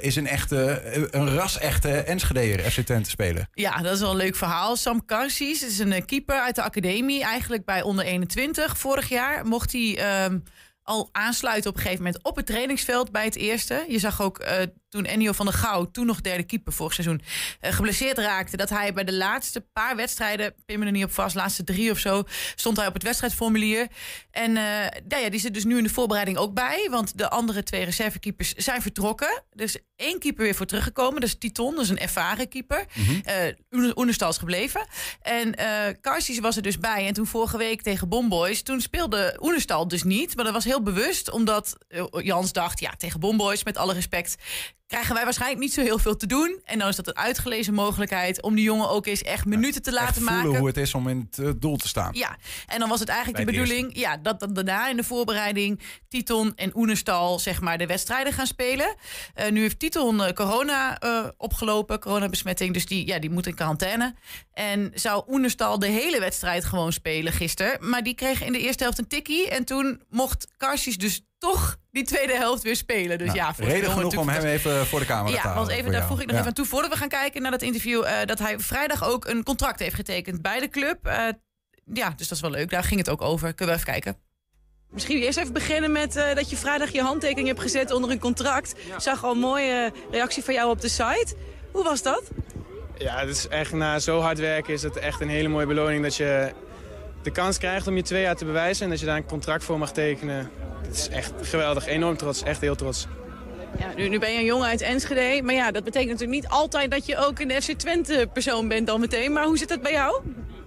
is een echte, een ras-echte Enschedeer FC Twente speler. Ja, dat is wel een leuk verhaal. Sam Karsies is een keeper uit de academie. Eigenlijk bij onder 21. Vorig jaar mocht hij ehm, al aansluiten op een gegeven moment op het trainingsveld bij het eerste. Je zag ook eh, toen Ennio van der Gouw, toen nog derde keeper vorig seizoen, eh, geblesseerd raakte. Dat hij bij de laatste paar wedstrijden, pin me er niet op vast, laatste drie of zo, stond hij op het wedstrijdformulier. En eh, nou ja, die zit dus nu in de voorbereiding ook bij. Want de andere twee reservekeepers zijn vertrokken. Er is één keeper weer voor teruggekomen. Dat is Titon, dat is een ervaren keeper. Oenestal is gebleven. En eh Karsies was er dus bij. En toen vorige week tegen Bomboys, toen speelde Oenestal dus niet. Maar dat was heel bewust, omdat eh, Jans dacht... ja, tegen Bomboys, met alle respect... krijgen wij waarschijnlijk niet zo heel veel te doen. En dan is dat een uitgelezen mogelijkheid... om die jongen ook eens echt minuten te laten Voelen maken. hoe het is om in het eh, doel te staan. Ja, en dan was het eigenlijk Bij de bedoeling ja, dat dan daarna in de voorbereiding Titon en Oenestal zeg maar, de wedstrijden gaan spelen. Eh, nu heeft Titon eh, corona eh, opgelopen, coronabesmetting, dus die, ja, die moet in quarantaine. En zou Oenestal de hele wedstrijd gewoon spelen gisteren. Maar die kreeg in de eerste helft een tikkie en toen mocht Karsies dus toch die tweede helft weer spelen. Dus Nou, ja, voor de reden genoeg om hem even voor de camera te ja, halen. want even, daar jou. voeg ik nog Ja. even aan toe. Voordat we gaan kijken naar dat interview, eh, dat hij vrijdag ook een contract heeft getekend bij de club. Eh, ja, dus dat is wel leuk. Daar ging het ook over. Kunnen we even kijken. Misschien eerst even beginnen met eh, dat je vrijdag je handtekening hebt gezet onder een contract. Ik zag al een mooie reactie van jou op de site. Hoe was dat? Ja, het is echt na zo hard werken is het echt een hele mooie beloning dat je de kans krijgt om je twee jaar te bewijzen en dat je daar een contract voor mag tekenen. Het is echt geweldig, enorm trots, echt heel trots. Ja, nu, nu ben je een jongen uit Enschede, maar ja, dat betekent natuurlijk niet altijd dat je ook een FC Twente persoon bent dan meteen. Maar hoe zit dat bij jou?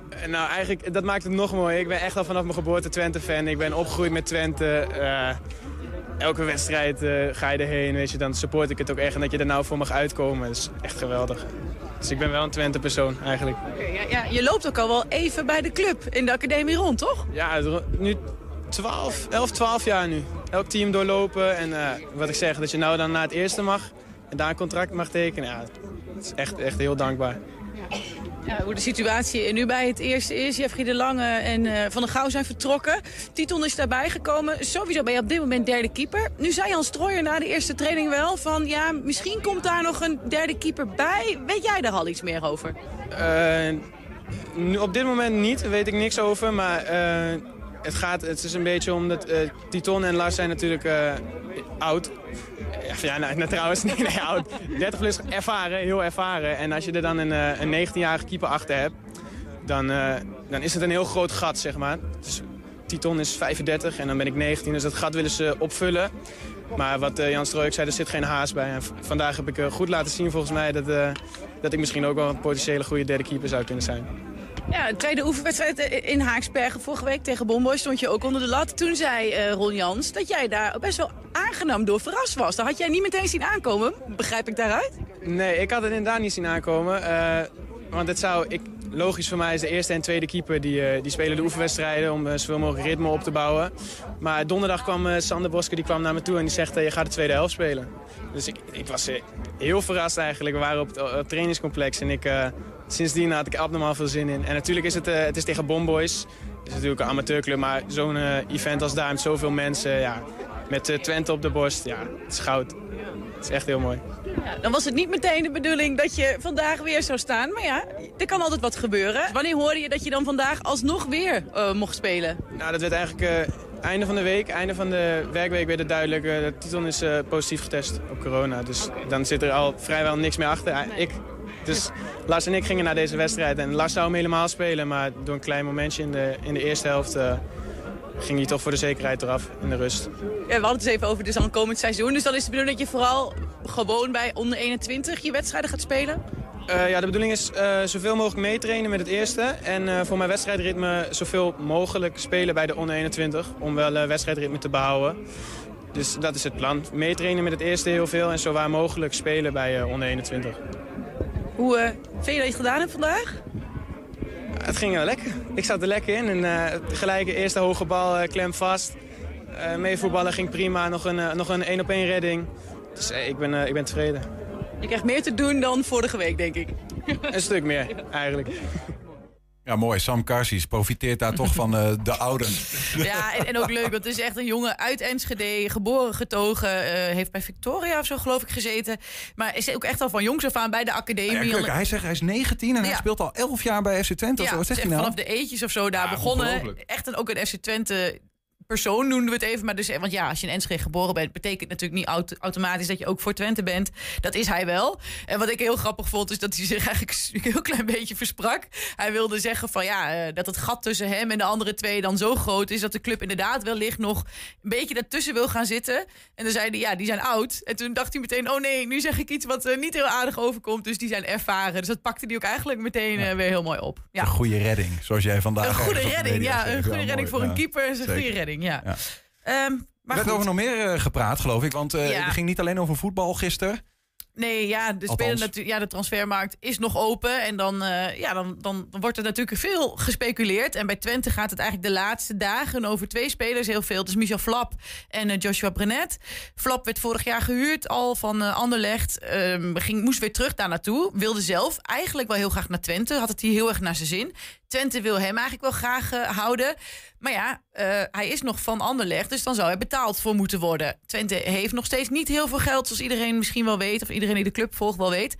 En nou, eigenlijk, dat maakt het nog mooier. Ik ben echt al vanaf mijn geboorte Twente-fan. Ik ben opgegroeid met Twente. Eh, elke wedstrijd eh, ga je erheen, weet je, dan support ik het ook echt. En dat je er nou voor mag uitkomen, is echt geweldig. Dus ik ben wel een Twente-persoon, eigenlijk. Ja, ja, je loopt ook al wel even bij de club in de academie rond, toch? Ja, nu 12, 11, 12 jaar nu. Elk team doorlopen en eh, wat ik zeg, dat je nou dan naar het eerste mag en daar een contract mag tekenen. Ja, het is echt, echt heel dankbaar. Ja, hoe de situatie nu bij het eerste is. Jeffrey de Lange en eh, Van der Gouw zijn vertrokken. Titon is daarbij gekomen. Sowieso ben je op dit moment derde keeper. Nu zei Jan Strooijer na de eerste training wel van... ja, misschien komt daar nog een derde keeper bij. Weet jij daar al iets meer over? Eh, op dit moment niet, daar weet ik niks over. Maar eh, het, gaat, het is een beetje omdat Titon en Lars zijn natuurlijk oud. Ja, nou, nou, trouwens, *laughs* nee, nee, oud. 30 plus ervaren, heel ervaren. En als je er dan een, eh, een 19-jarige keeper achter hebt, dan, eh, dan is het een heel groot gat, zeg maar. Dus Titon is 35 en dan ben ik 19, dus dat gat willen ze opvullen. Maar wat eh, Jan Strooik zei, er zit geen haast bij. En vandaag heb ik goed laten zien volgens mij dat, dat ik misschien ook wel een potentiële goede derde keeper zou kunnen zijn. Ja, de tweede oefenwedstrijd eh, in Haaksbergen vorige week tegen Bomboy stond je ook onder de lat. Toen zei eh, Ron Jans dat jij daar best wel aangenaam door verrast was. Dat had jij niet meteen zien aankomen, begrijp ik daaruit? Nee, ik had het inderdaad niet zien aankomen. eh, want het zou, ik, logisch voor mij is de eerste en tweede keeper die, die spelen de oefenwedstrijden om zoveel mogelijk ritme op te bouwen. Maar donderdag kwam Sander Bosker die kwam naar me toe en die zegt je gaat de tweede helft spelen. Dus ik, ik was heel verrast eigenlijk. We waren op het, op het trainingscomplex en ik, sindsdien had ik abnormaal veel zin in. En natuurlijk is het, eh, het is tegen Bomboys. Het is natuurlijk een amateurclub, maar zo'n eh, event als daar met zoveel mensen, ja, met eh, Twente op de borst, ja, het is goud. Het is echt heel mooi. Ja, dan was het niet meteen de bedoeling dat je vandaag weer zou staan. Maar ja, er kan altijd wat gebeuren. Wanneer hoorde je dat je dan vandaag alsnog weer mocht spelen? Nou, dat werd eigenlijk... einde van de week, einde van de werkweek werd het duidelijk. de Titon is positief getest op corona. Dus dan zit er al vrijwel niks meer achter. Ik, dus Lars en ik gingen naar deze wedstrijd. En Lars zou hem helemaal spelen. Maar door een klein momentje in de, in de eerste helft eh, ging hij toch voor de zekerheid eraf in de rust. Ja, we hadden het dus even over dus dan komend seizoen. Dus dan is de bedoeling dat je vooral gewoon bij onder 21 je wedstrijden gaat spelen? Eh, ja, de bedoeling is eh, zoveel mogelijk meetrainen met het eerste. En voor mijn wedstrijdritme zoveel mogelijk spelen bij de onder 21. Om wel wedstrijdritme te behouden. Dus dat is het plan. Meetrainen met het eerste heel veel en zo waar mogelijk spelen bij onder 21. Hoe eh, vind je dat je het gedaan hebt vandaag? Het ging wel lekker. Ik zat er lekker in. En eh gelijk eerste hoge bal, eh, klem vast. Eh meevoetballen ging prima. Nog een, eh, nog een één op één redding. Dus eh, ik, ben, eh, ik ben tevreden. Je krijgt meer te doen dan vorige week, denk ik. Een stuk meer, eigenlijk. Ja, mooi. Sam Karsies profiteert daar toch van eh, de ouden. Ja, en, en ook leuk, want het is echt een jongen uit Enschede, geboren, getogen. eh, heeft bij Victoria of zo, geloof ik, gezeten. Maar is ook echt al van jongs af aan bij de academie. Ja, kijk, hij zegt hij is 19 en hij speelt al 11 jaar bij FC Twente. of Ja, zo. Wat dus zegt echt hij nou? vanaf de eetjes of zo daar Ja, begonnen. Echt een, ook een FC Twente persoon noemden we het even. Maar dus, want ja, als je in Enschede geboren bent, betekent natuurlijk niet auto- automatisch dat je ook voor Twente bent. Dat is hij wel. En wat ik heel grappig vond, is dat hij zich eigenlijk een heel klein beetje versprak. Hij wilde zeggen van ja, eh, dat het gat tussen hem en de andere twee dan zo groot is dat de club inderdaad wellicht nog een beetje daartussen wil gaan zitten. En dan zei hij, ja, die zijn oud. En toen dacht hij meteen, oh nee, nu zeg ik iets wat eh, niet heel aardig overkomt. Dus die zijn ervaren. Dus dat pakte hij ook eigenlijk meteen eh, weer heel mooi op. Ja. Een goede redding, zoals jij vandaag Een goede redding, ja. Een goede redding voor een keeper is een goede redding, ja. Ja. Ehm, Er werd over nog meer eh, gepraat, geloof ik. Want eh Ja. het ging niet alleen over voetbal gisteren. Nee, ja, de, spelen ja, de transfermarkt is nog open. En dan, eh, ja, dan, dan, dan wordt er natuurlijk veel gespeculeerd. En bij Twente gaat het eigenlijk de laatste dagen over twee spelers heel veel. Dus Michel Flap en eh, Joshua Brenet. Flap werd vorig jaar gehuurd al van eh, Anderlecht. Ehm, ging, moest weer terug daar naartoe. Wilde zelf eigenlijk wel heel graag naar Twente. Had het hier heel erg naar zijn zin. Twente wil hem eigenlijk wel graag eh, houden. Maar ja, eh, hij is nog van Anderlecht, dus dan zou hij betaald voor moeten worden. Twente heeft nog steeds niet heel veel geld, zoals iedereen misschien wel weet, of iedereen die de club volgt wel weet.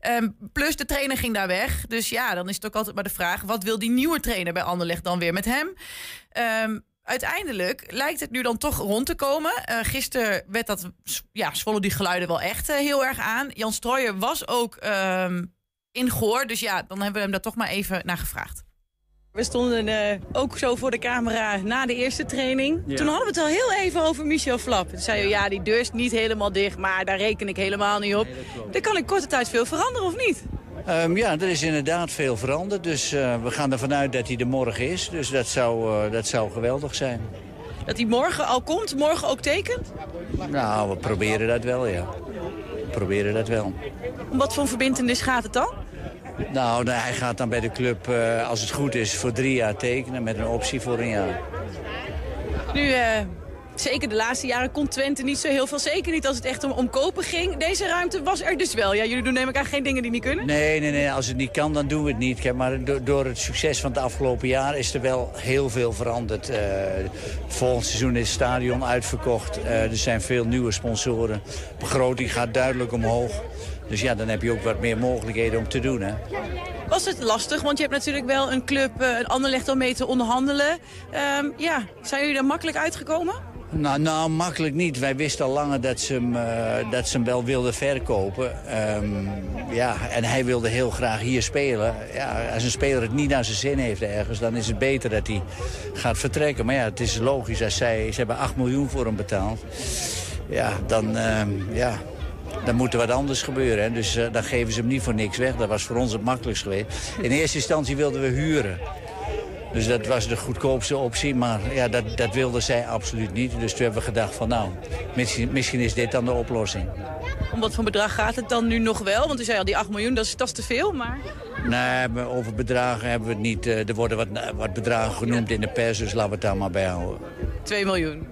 Ehm, plus de trainer ging daar weg. Dus ja, dan is het ook altijd maar de vraag: wat wil die nieuwe trainer bij Anderlecht dan weer met hem? Ehm, uiteindelijk lijkt het nu dan toch rond te komen. Eh gisteren werd dat, ja, zwollen die geluiden wel echt heel erg aan. Jan Strooijer was ook ehm, in Goor, dus ja, dan hebben we hem daar toch maar even naar gevraagd. We stonden eh, ook zo voor de camera na de eerste training. Ja. Toen hadden we het al heel even over Michel Flap. Toen zei je, ja, die deur is niet helemaal dicht, maar daar reken ik helemaal niet op. Er kan in korte tijd veel veranderen, of niet? Ehm, ja, er is inderdaad veel veranderd. Dus eh, we gaan ervan uit dat hij er morgen is. Dus dat zou, eh, dat zou geweldig zijn. Dat hij morgen al komt, morgen ook tekent? Nou, we proberen dat wel, ja. We proberen dat wel. Om wat voor verbindenis gaat het dan? Nou, hij gaat dan bij de club, eh, als het goed is, voor drie jaar tekenen... met een optie voor een jaar. Nu, eh, zeker de laatste jaren kon Twente niet zo heel veel. Zeker niet als het echt om, om kopen ging. Deze ruimte was er dus wel. Ja, jullie doen neem ik aan geen dingen die niet kunnen? Nee, nee, nee, als het niet kan, dan doen we het niet. Kijk, maar do- door het succes van het afgelopen jaar is er wel heel veel veranderd. Eh, volgend seizoen is het stadion uitverkocht. Er zijn veel nieuwe sponsoren. De begroting gaat duidelijk omhoog. Dus ja, dan heb je ook wat meer mogelijkheden om te doen, hè. Was het lastig? Want je hebt natuurlijk wel een club, eh, een Anderlecht om mee te onderhandelen. Ehm, ja, zijn jullie daar makkelijk uitgekomen? Nou, nou, makkelijk niet. Wij wisten al langer dat ze hem, eh, dat ze hem wel wilden verkopen. Ehm, ja, en hij wilde heel graag hier spelen. Ja, als een speler het niet naar zijn zin heeft ergens... dan is het beter dat hij gaat vertrekken. Maar ja, het is logisch. Als zij, ze hebben 8 miljoen voor hem betaald. Ja, dan, ehm, ja, dan moet er wat anders gebeuren. Hè. Dus eh, dan geven ze hem niet voor niks weg. Dat was voor ons het makkelijkst geweest. In eerste instantie wilden we huren. Dus dat was de goedkoopste optie, maar ja, dat, dat wilde zij absoluut niet. Dus toen hebben we gedacht van nou, misschien, misschien is dit dan de oplossing. Om wat voor bedrag gaat het dan nu nog wel? Want u zei al, die 8 miljoen, dat is, dat is te veel, maar... Nee, over bedragen hebben we het niet. eh, Er worden wat, wat bedragen genoemd in de pers, dus laten we het daar maar bij houden. 2 miljoen.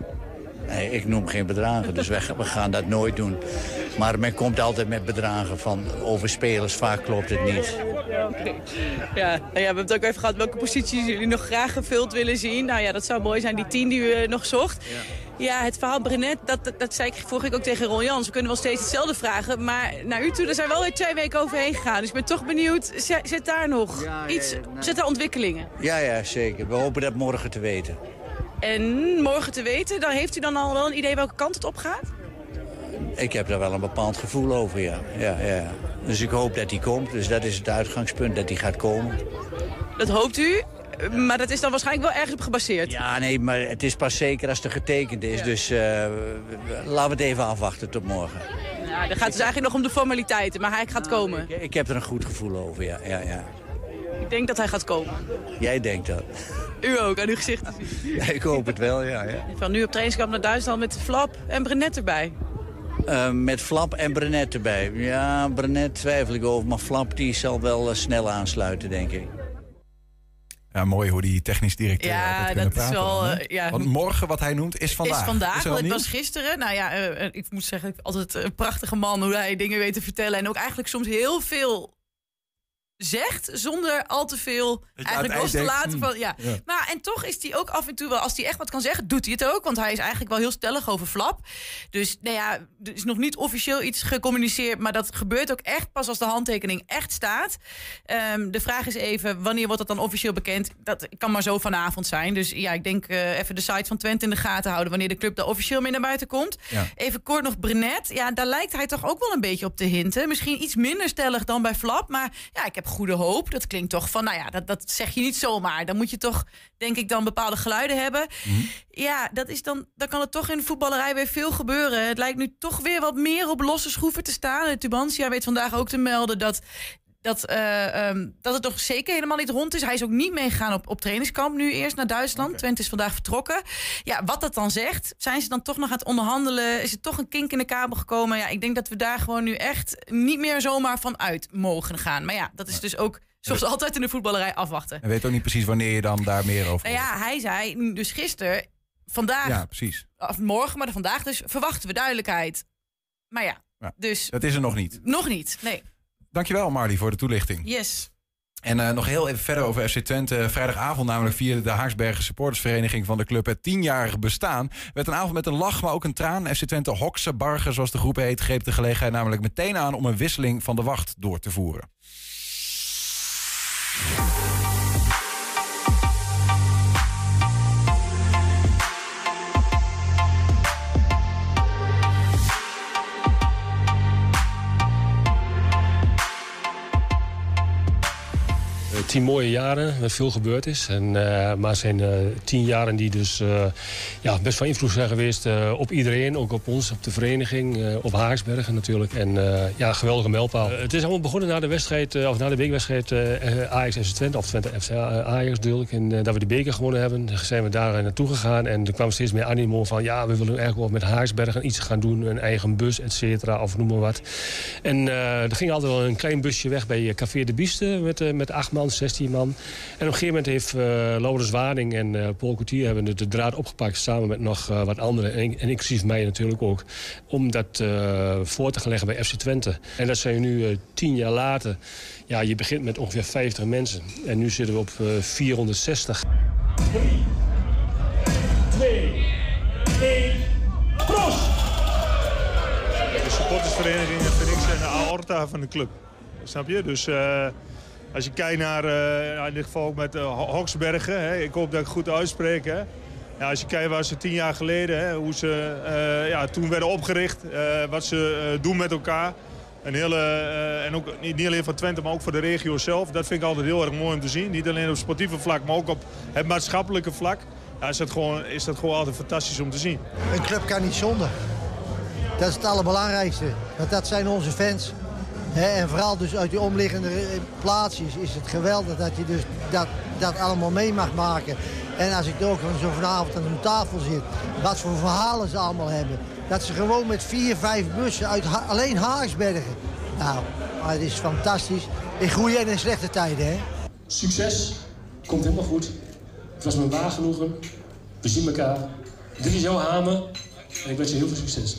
Nee, ik noem geen bedragen, dus we, we gaan dat nooit doen. Maar men komt altijd met bedragen van over spelers, vaak klopt het niet. Ja, nou ja, we hebben het ook even gehad welke posities jullie nog graag gevuld willen zien. Nou ja, dat zou mooi zijn, die tien die u nog zocht. Ja, het verhaal Brenet, dat, dat, dat zei ik vorige week ook tegen Ron Jans. We kunnen wel steeds hetzelfde vragen. Maar naar u toe, daar zijn we wel weer twee weken overheen gegaan. Dus ik ben toch benieuwd, zit, zit daar nog iets, zit daar ontwikkelingen? Ja, ja, zeker. We hopen dat morgen te weten. En morgen te weten, dan heeft u dan al wel een idee welke kant het op gaat? Ik heb daar wel een bepaald gevoel over, ja. ja, ja. Dus ik hoop dat hij komt. Dus dat is het uitgangspunt, dat hij gaat komen. Dat hoopt u, maar dat is dan waarschijnlijk wel ergens op gebaseerd. Ja, nee, maar het is pas zeker als er getekend is. Dus uh, laten we het even afwachten tot morgen. Dan gaat het dus eigenlijk nog om de formaliteiten, maar hij gaat komen. Ik, ik, heb er een goed gevoel over, ja. ja, ja. Ik denk dat hij gaat komen. Jij denkt dat. U ook, aan uw gezicht. *laughs* Ja, ik hoop het wel, ja. ja. Van nu op trainingskamp naar Duitsland met Flap en Brenet erbij. Uh, met Flap en Brenet erbij. Ja, Brenet twijfel ik over, maar Flap die zal wel uh, snel aansluiten, denk ik. Ja, mooi hoe die technisch directeur ja, dat praten. Is wel, dan, uh, ja. Want morgen, wat hij noemt, is vandaag. Is vandaag, is want het was gisteren. Nou ja, ik moet zeggen, altijd een prachtige man hoe hij dingen weet te vertellen. En ook eigenlijk soms heel veel zegt zonder al te veel eigenlijk los te laten hmm, van ja. ja. Maar en toch is hij ook af en toe wel als hij echt wat kan zeggen, doet hij het ook, want hij is eigenlijk wel heel stellig over Flap. Dus nou ja, er is nog niet officieel iets gecommuniceerd, maar dat gebeurt ook echt pas als de handtekening echt staat. Um, de vraag is even wanneer wordt dat dan officieel bekend? Dat kan maar zo vanavond zijn. Dus ja, ik denk uh, even de site van Twente in de gaten houden wanneer de club daar officieel mee naar buiten komt. Ja. Even kort nog Brenet. Ja, daar lijkt hij toch ook wel een beetje op te hinten. Misschien iets minder stellig dan bij Flap, maar ja, ik heb goede hoop. Dat klinkt toch van, nou ja, dat, dat zeg je niet zomaar. Dan moet je toch, denk ik, dan bepaalde geluiden hebben. Mhm. Ja, dat is dan, dan kan er toch in de voetballerij weer veel gebeuren. Het lijkt nu toch weer wat meer op losse schroeven te staan. De Tubantia weet vandaag ook te melden dat dat, uh, um, dat het nog zeker helemaal niet rond is. Hij is ook niet meegegaan op, op trainingskamp nu eerst naar Duitsland. Okay. Twente is vandaag vertrokken. Ja, wat dat dan zegt, zijn ze dan toch nog aan het onderhandelen? Is er toch een kink in de kabel gekomen? Ja, ik denk dat we daar gewoon nu echt niet meer zomaar van uit mogen gaan. Maar ja, dat is dus ook zoals altijd in de voetballerij afwachten. En weet ook niet precies wanneer je dan daar meer over Nou ja, hij zei dus gisteren, vandaag, ja, precies. of morgen, maar vandaag dus verwachten we duidelijkheid. Maar ja, ja, dus... Dat is er nog niet. Nog niet, nee. Dankjewel Marlie voor de toelichting. Yes. En uh, nog heel even verder over FC Twente. Vrijdagavond namelijk vierde de Haaksbergen supportersvereniging van de club het tienjarige bestaan. Werd een avond met een lach, maar ook een traan. FC Twente Hokse Bargen, zoals de groep heet, greep de gelegenheid namelijk meteen aan om een wisseling van de wacht door te voeren. Tien mooie jaren, waar veel gebeurd is. En, uh, maar het zijn uh, tien jaren die dus uh, ja, best van invloed zijn geweest op iedereen. Ook op ons, op de vereniging, op Haaksbergen natuurlijk. En ja, geweldige mijlpaal. het is allemaal begonnen na de wedstrijd, of na de weekwedstrijd Ajax FC Twente. Of Twente FC Ajax natuurlijk. En dat we de beker gewonnen hebben, zijn we daar naartoe gegaan. En er kwam steeds meer animo van, ja, we willen eigenlijk wel met Haaksbergen iets gaan doen. Een eigen bus, et cetera, of noem maar wat. En er ging altijd wel een klein busje weg bij Café de Bieste met, met acht man, 16 man. En op een gegeven moment heeft uh, Laurens en uh, Paul Coutier hebben de, draad opgepakt samen met nog uh, wat anderen. En, inclusief mij natuurlijk ook. Om dat voor te gaan leggen bij FC Twente. En dat zijn nu tien jaar later. Ja, je begint met ongeveer 50 mensen. En nu zitten we op 460. 3, 2, 1, proost! De supportersvereniging vind zijn de aorta van de club. Snap je? Dus... Als je kijkt naar, uh, in dit geval met uh, Hoksbergen, hè, ik hoop dat ik het goed uitspreek. Hè. Als je kijkt waar ze tien jaar geleden, hè, hoe ze uh, ja, toen werden opgericht, wat ze doen met elkaar. En ook niet, alleen voor Twente, maar ook voor de regio zelf. Dat vind ik altijd heel erg mooi om te zien. Niet alleen op sportieve vlak, maar ook op het maatschappelijke vlak. Ja, is, dat gewoon, is dat gewoon altijd fantastisch om te zien. Een club kan niet zonder. Dat is het allerbelangrijkste. Want dat zijn onze fans. En vooral dus uit die omliggende plaatsjes is het geweldig dat je dus dat, dat allemaal mee mag maken. En als ik ook zo vanavond aan een tafel zit, wat voor verhalen ze allemaal hebben. Dat ze gewoon met vier, vijf bussen uit alleen Haagsbergen. Nou, het is fantastisch. In goede en in slechte tijden, hè. Succes. Komt helemaal goed. Het was me waar genoegen. We zien elkaar. Dit is jouw hamer. En ik wens je heel veel succes.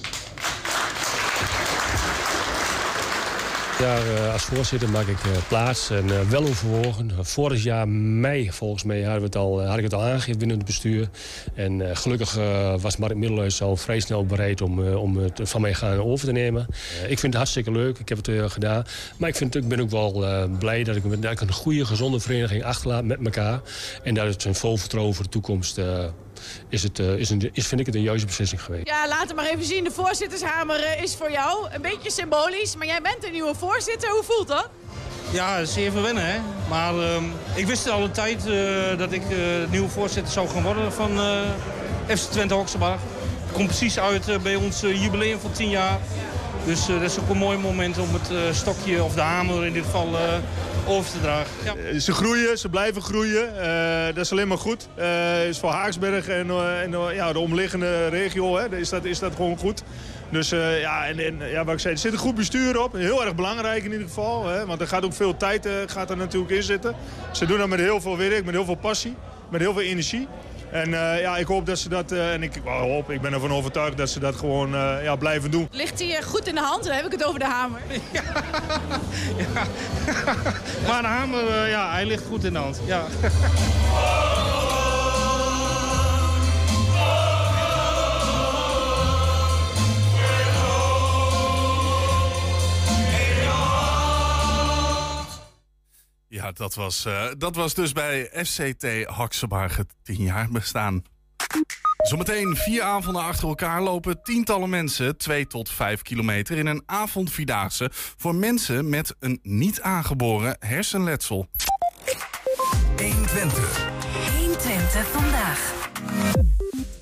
Daar uh, als voorzitter maak ik uh, plaats en uh, wel overwogen. vorig jaar mei, volgens mij, hadden we het al, had ik het al aangegeven binnen het bestuur. En gelukkig was Mark Middelhuis al vrij snel bereid om, om het van mij gaan over te nemen. ik vind het hartstikke leuk, ik heb het gedaan. Maar ik, vind, ik ben ook wel blij dat ik, ik een goede, gezonde vereniging achterlaat met elkaar. En dat het een vol vertrouwen voor de toekomst is het, eh, is een, is, vind ik het een juiste beslissing geweest. Ja, laat het maar even zien. De voorzittershamer eh, is voor jou. Een beetje symbolisch, maar jij bent een nieuwe voorzitter. Hoe voelt dat? Ja, zeer verwennen. Hè? Maar ehm, ik wist al een tijd eh, dat ik eh, nieuwe voorzitter zou gaan worden van eh FC Twente Hoxenbach. Het komt precies uit bij ons jubileum van 10 jaar. Dus eh, dat is ook een mooi moment om het eh, stokje, of de hamer in dit geval, eh, over te dragen. Ja. Ze groeien, ze blijven groeien. Dat is alleen maar goed. Is voor Haaksberg en, en ja, de omliggende regio hè, is, dat, is dat gewoon goed. Dus ja, en, ja, wat ik zei, er zit een goed bestuur op. Heel erg belangrijk in ieder geval. Hè, want er gaat ook veel tijd gaat er natuurlijk in zitten. Ze doen dat met heel veel werk, met heel veel passie, met heel veel energie. En eh, ja, ik hoop dat ze dat, eh, en ik well, hoop, ik ben ervan overtuigd dat ze dat gewoon eh, ja, blijven doen. Ligt hij goed in de hand? Dan heb ik het over de hamer. *laughs* *laughs* Maar de hamer, ja, hij ligt goed in de hand. Ja. *laughs* Ja, dat was, eh, dat was dus bij FCT Haksebarg het 10 jaar bestaan. Zometeen vier avonden achter elkaar lopen tientallen mensen 2 tot 5 kilometer in een avondvierdaagse voor mensen met een niet aangeboren hersenletsel. 120. 120 vandaag.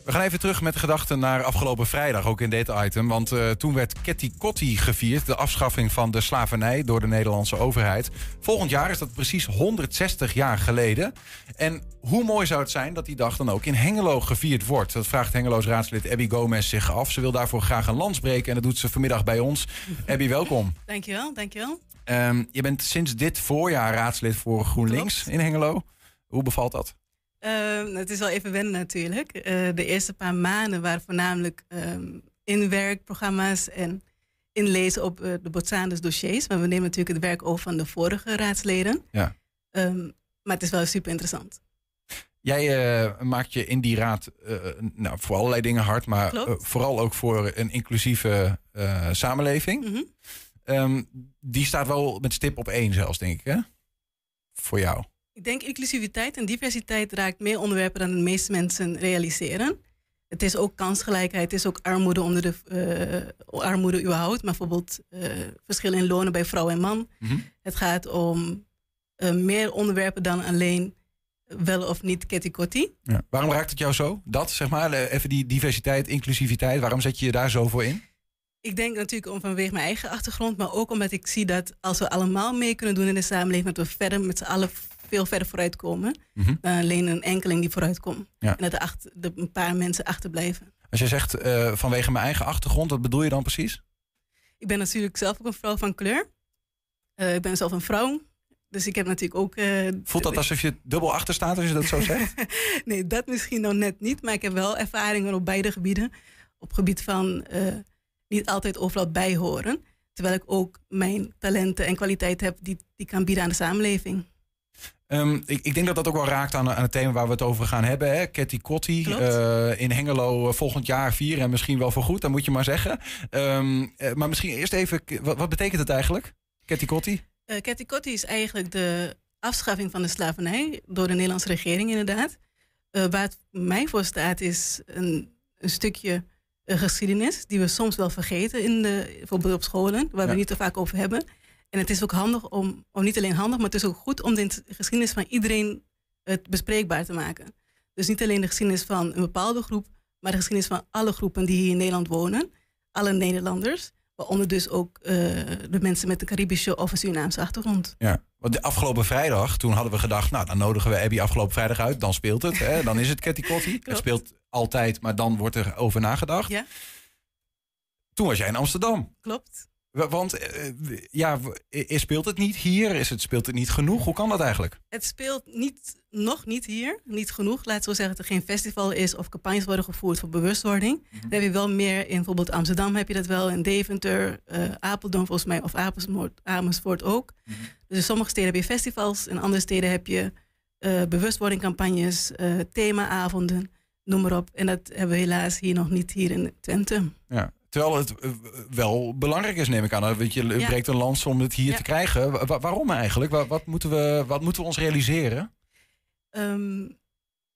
We gaan even terug met gedachten naar afgelopen vrijdag, ook in dit item. Want eh, toen werd Ketty Kotti gevierd, de afschaffing van de slavernij door de Nederlandse overheid. Volgend jaar is dat precies 160 jaar geleden. En hoe mooi zou het zijn dat die dag dan ook in Hengelo gevierd wordt? Dat vraagt Hengeloos raadslid Abby Gomez zich af. Ze wil daarvoor graag een lans breken en dat doet ze vanmiddag bij ons. *laughs* Abby, welkom. Dankjewel, dankjewel. Ehm, je bent sinds dit voorjaar raadslid voor GroenLinks in Hengelo. Hoe bevalt dat? Ehm, het is wel even wennen natuurlijk. Eh, de eerste paar maanden waren voornamelijk ehm, inwerkprogramma's en inlezen op eh, de Botsaandes dossiers. Maar we nemen natuurlijk het werk over van de vorige raadsleden. Ja. Ehm, maar het is wel super interessant. Jij eh, maakt je in die raad nou, voor allerlei dingen hard, maar vooral ook voor een inclusieve samenleving. Mhm. Die staat wel met stip op één zelfs, denk ik, hè? Voor jou. Ik denk inclusiviteit en diversiteit raakt meer onderwerpen dan de meeste mensen realiseren. Het is ook kansgelijkheid, het is ook armoede onder de eh, armoede überhaupt, maar bijvoorbeeld eh verschillen in lonen bij vrouw en man. Mhm. Het gaat om eh, meer onderwerpen dan alleen wel of niet ketikotti. Ja. Waarom raakt het jou zo? Dat, zeg maar, even die diversiteit, inclusiviteit. Waarom zet je je daar zo voor in? Ik denk natuurlijk om vanwege mijn eigen achtergrond, maar ook omdat ik zie dat als we allemaal mee kunnen doen in de samenleving, dat we verder met z'n allen veel verder vooruitkomen Mhm. dan alleen een enkeling die vooruitkomt. Ja. En dat er achter, de, een paar mensen achterblijven. Als je zegt eh, vanwege mijn eigen achtergrond, wat bedoel je dan precies? Ik ben natuurlijk zelf ook een vrouw van kleur. Eh, ik ben zelf een vrouw. Dus ik heb natuurlijk ook. eh, Voelt dat alsof je dubbel achter staat als je dat zo *laughs* zegt? nee, dat misschien nog net niet. Maar ik heb wel ervaringen op beide gebieden. Op gebied van eh, niet altijd overal bijhoren. Terwijl ik ook mijn talenten en kwaliteit heb die die kan bieden aan de samenleving. Ehm, ik, ik denk dat dat ook wel raakt aan, aan het thema waar we het over gaan hebben. Hè? Ketty Kotti eh, in Hengelo eh, volgend jaar vieren en misschien wel voorgoed, dat moet je maar zeggen. Ehm, eh, maar misschien eerst even, wat, wat betekent het eigenlijk? Ketty Kotti? Uh, Ketikotti is eigenlijk de afschaffing van de slavernij door de Nederlandse regering inderdaad. Waar het mij voor staat is een, een stukje geschiedenis die we soms wel vergeten, in de, bijvoorbeeld op scholen, waar Ja. we niet te vaak over hebben. En het is ook handig om, of niet alleen handig, maar het is ook goed om de geschiedenis van iedereen het bespreekbaar te maken. Dus niet alleen de geschiedenis van een bepaalde groep, maar de geschiedenis van alle groepen die hier in Nederland wonen, alle Nederlanders, waaronder dus ook eh, de mensen met een Caribische of een Surinaamse achtergrond. Ja, want de afgelopen vrijdag, toen hadden we gedacht, nou dan nodigen we Abby afgelopen vrijdag uit, dan speelt het. Hè? Dan is het Ketty Kotti. *laughs* Het speelt altijd, maar dan wordt er over nagedacht. Ja. Toen was jij in Amsterdam. Klopt. Wa- Want eh, ja, speelt het niet hier? Is het, speelt het niet genoeg? Hoe kan dat eigenlijk? Het speelt niet, nog niet hier, niet genoeg. Laten we zeggen dat er geen festival is of campagnes worden gevoerd voor bewustwording. Dan heb je wel meer in bijvoorbeeld Amsterdam heb je dat wel, in Deventer, eh, Apeldoorn volgens mij, of Amersfoort, Amersfoort ook. Dus in sommige steden heb je festivals, in andere steden heb je eh bewustwordingcampagnes, themaavonden, noem maar op. En dat hebben we helaas hier nog niet hier in Twente. Ja. Terwijl het eh, wel belangrijk is, neem ik aan. Want je Ja. breekt een lans om het hier Ja. te krijgen. Wa- wa- waarom eigenlijk? Wa- wat, moeten we, wat moeten we ons realiseren? Ehm,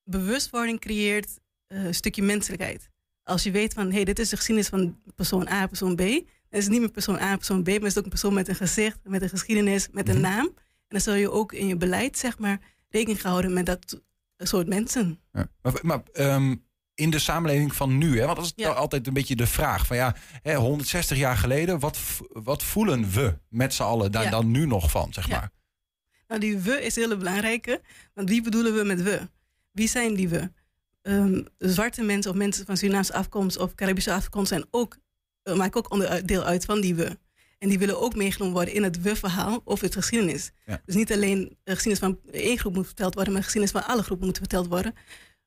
bewustwording creëert eh, een stukje menselijkheid. Als je weet van, hé, hey, dit is de geschiedenis van persoon A, persoon B. Dan is het niet meer persoon A, persoon B, maar is het ook een persoon met een gezicht, met een geschiedenis, met een Mhm. naam. En dan zul je ook in je beleid, zeg maar, rekening houden met dat soort mensen. Ja. Maar, maar ehm, in de samenleving van nu, hè, want dat is Ja. altijd een beetje de vraag van ja, hè, 160 jaar geleden, wat, wat voelen we met z'n allen daar Ja. dan nu nog van, zeg Ja. maar? Nou, die we is heel belangrijke. Want wie bedoelen we met we? Wie zijn die we? Ehm, zwarte mensen of mensen van Surinaamse afkomst of Caribische afkomst zijn ook, eh, maken ook onderdeel uit van die we. En die willen ook meegenomen worden in het we-verhaal over het geschiedenis. Ja. Dus niet alleen de geschiedenis van één groep moet verteld worden, maar de geschiedenis van alle groepen moet verteld worden.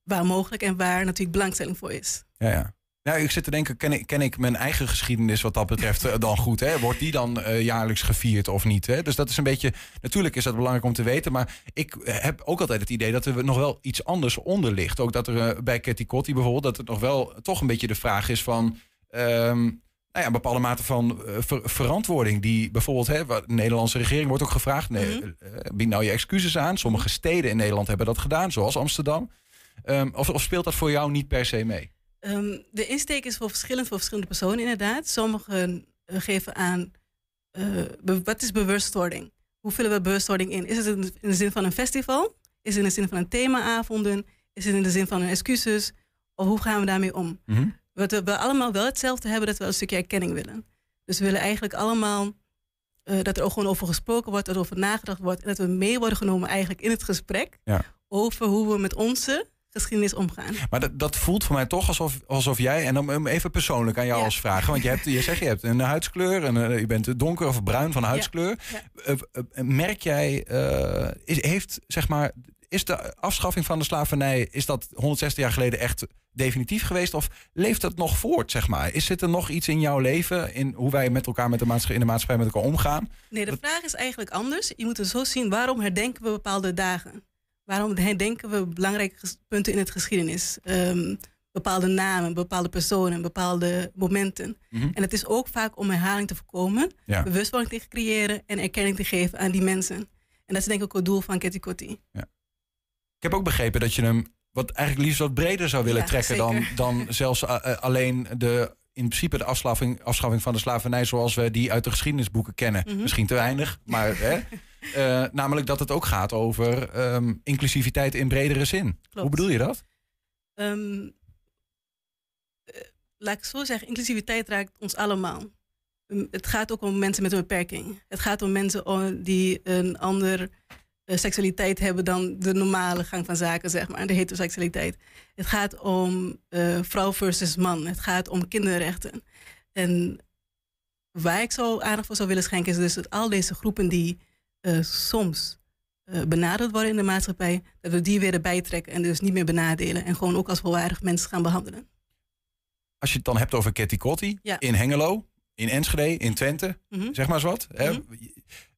Waar mogelijk en waar natuurlijk belangstelling voor is. Ja, ja. Ja, ik zit te denken, ken ik, ken ik mijn eigen geschiedenis wat dat betreft eh, dan goed? Hè? Wordt die dan eh, jaarlijks gevierd of niet? Hè? Dus dat is een beetje, natuurlijk is dat belangrijk om te weten, maar ik heb ook altijd het idee dat er nog wel iets anders onder ligt. Ook dat er eh, bij Ketty Kotti bijvoorbeeld, dat het nog wel toch een beetje de vraag is van... ehm, nou ja, een bepaalde mate van eh, ver- verantwoording. Die bijvoorbeeld, hè, wat- de Nederlandse regering wordt ook gevraagd. Nee, eh, bied nou je excuses aan. Sommige steden in Nederland hebben dat gedaan, zoals Amsterdam. Ehm, of, of speelt dat voor jou niet per se mee? Ehm, de insteek is voor verschillend voor verschillende personen inderdaad. Sommigen eh, geven aan eh, wat is bewustwording? Hoe vullen we bewustwording in? Is het in de, in de zin van een festival? Is het in de zin van een themaavonden? Is het in de zin van een excuses? Of hoe gaan we daarmee om? Mhm. Wat we, allemaal wel hetzelfde hebben, dat we een stukje erkenning willen. Dus we willen eigenlijk allemaal eh, dat er ook gewoon over gesproken wordt, dat er over nagedacht wordt. En dat we mee worden genomen eigenlijk in het gesprek Ja. over hoe we met onze geschiedenis omgaan. Maar dat, dat voelt voor mij toch alsof, alsof jij, en dan even persoonlijk aan jou als vraag. Want je, hebt, je zegt je hebt een huidskleur en eh, je bent donker of bruin van huidskleur. Eh, eh, merk jij, is, heeft zeg maar, is de afschaffing van de slavernij, is dat 160 jaar geleden echt definitief geweest? Of leeft dat nog voort, zeg maar? Is zit er nog iets in jouw leven, in hoe wij met elkaar met de maatschappij, in de maatschappij met elkaar omgaan? Nee, de vraag is eigenlijk anders. Je moet het zo zien, waarom herdenken we bepaalde dagen? Waarom *laughs* herdenken we belangrijke punten in het geschiedenis? Ehm, bepaalde namen, bepaalde personen, bepaalde momenten. Mhm. En het is ook vaak om herhaling te voorkomen, Ja. bewustwording te creëren en erkenning te geven aan die mensen. En dat is denk ik ook het doel van Ketty Kotti. Ik heb ook begrepen dat je hem wat eigenlijk liefst wat breder zou willen Ja, trekken dan, zeker. dan *laughs* zelfs eh, eh, alleen de in principe de afschaffing, afschaffing van de slavernij zoals we die uit de geschiedenisboeken kennen. Mhm. Misschien te weinig, maar hè, *laughs* Eh, namelijk dat het ook gaat over ehm, inclusiviteit in bredere zin. Hoe bedoel je dat? Ehm, eh, laat ik zo zeggen, inclusiviteit raakt ons allemaal. Um, Het gaat ook om mensen met een beperking. Het gaat om mensen die een andere eh, seksualiteit hebben dan de normale gang van zaken, zeg maar, de heteroseksualiteit. Het gaat om vrouw versus man. Het gaat om kinderrechten. En waar ik zo aandacht voor zou willen schenken, is dus dat al deze groepen die eh, soms eh, benaderd worden in de maatschappij, dat we die weer erbij trekken en dus niet meer benadelen en gewoon ook als volwaardig mensen gaan behandelen. Als je het dan hebt over Ketty Kotti Ja. in Hengelo, in Enschede, in Twente, Mhm. zeg maar eens wat. Hè?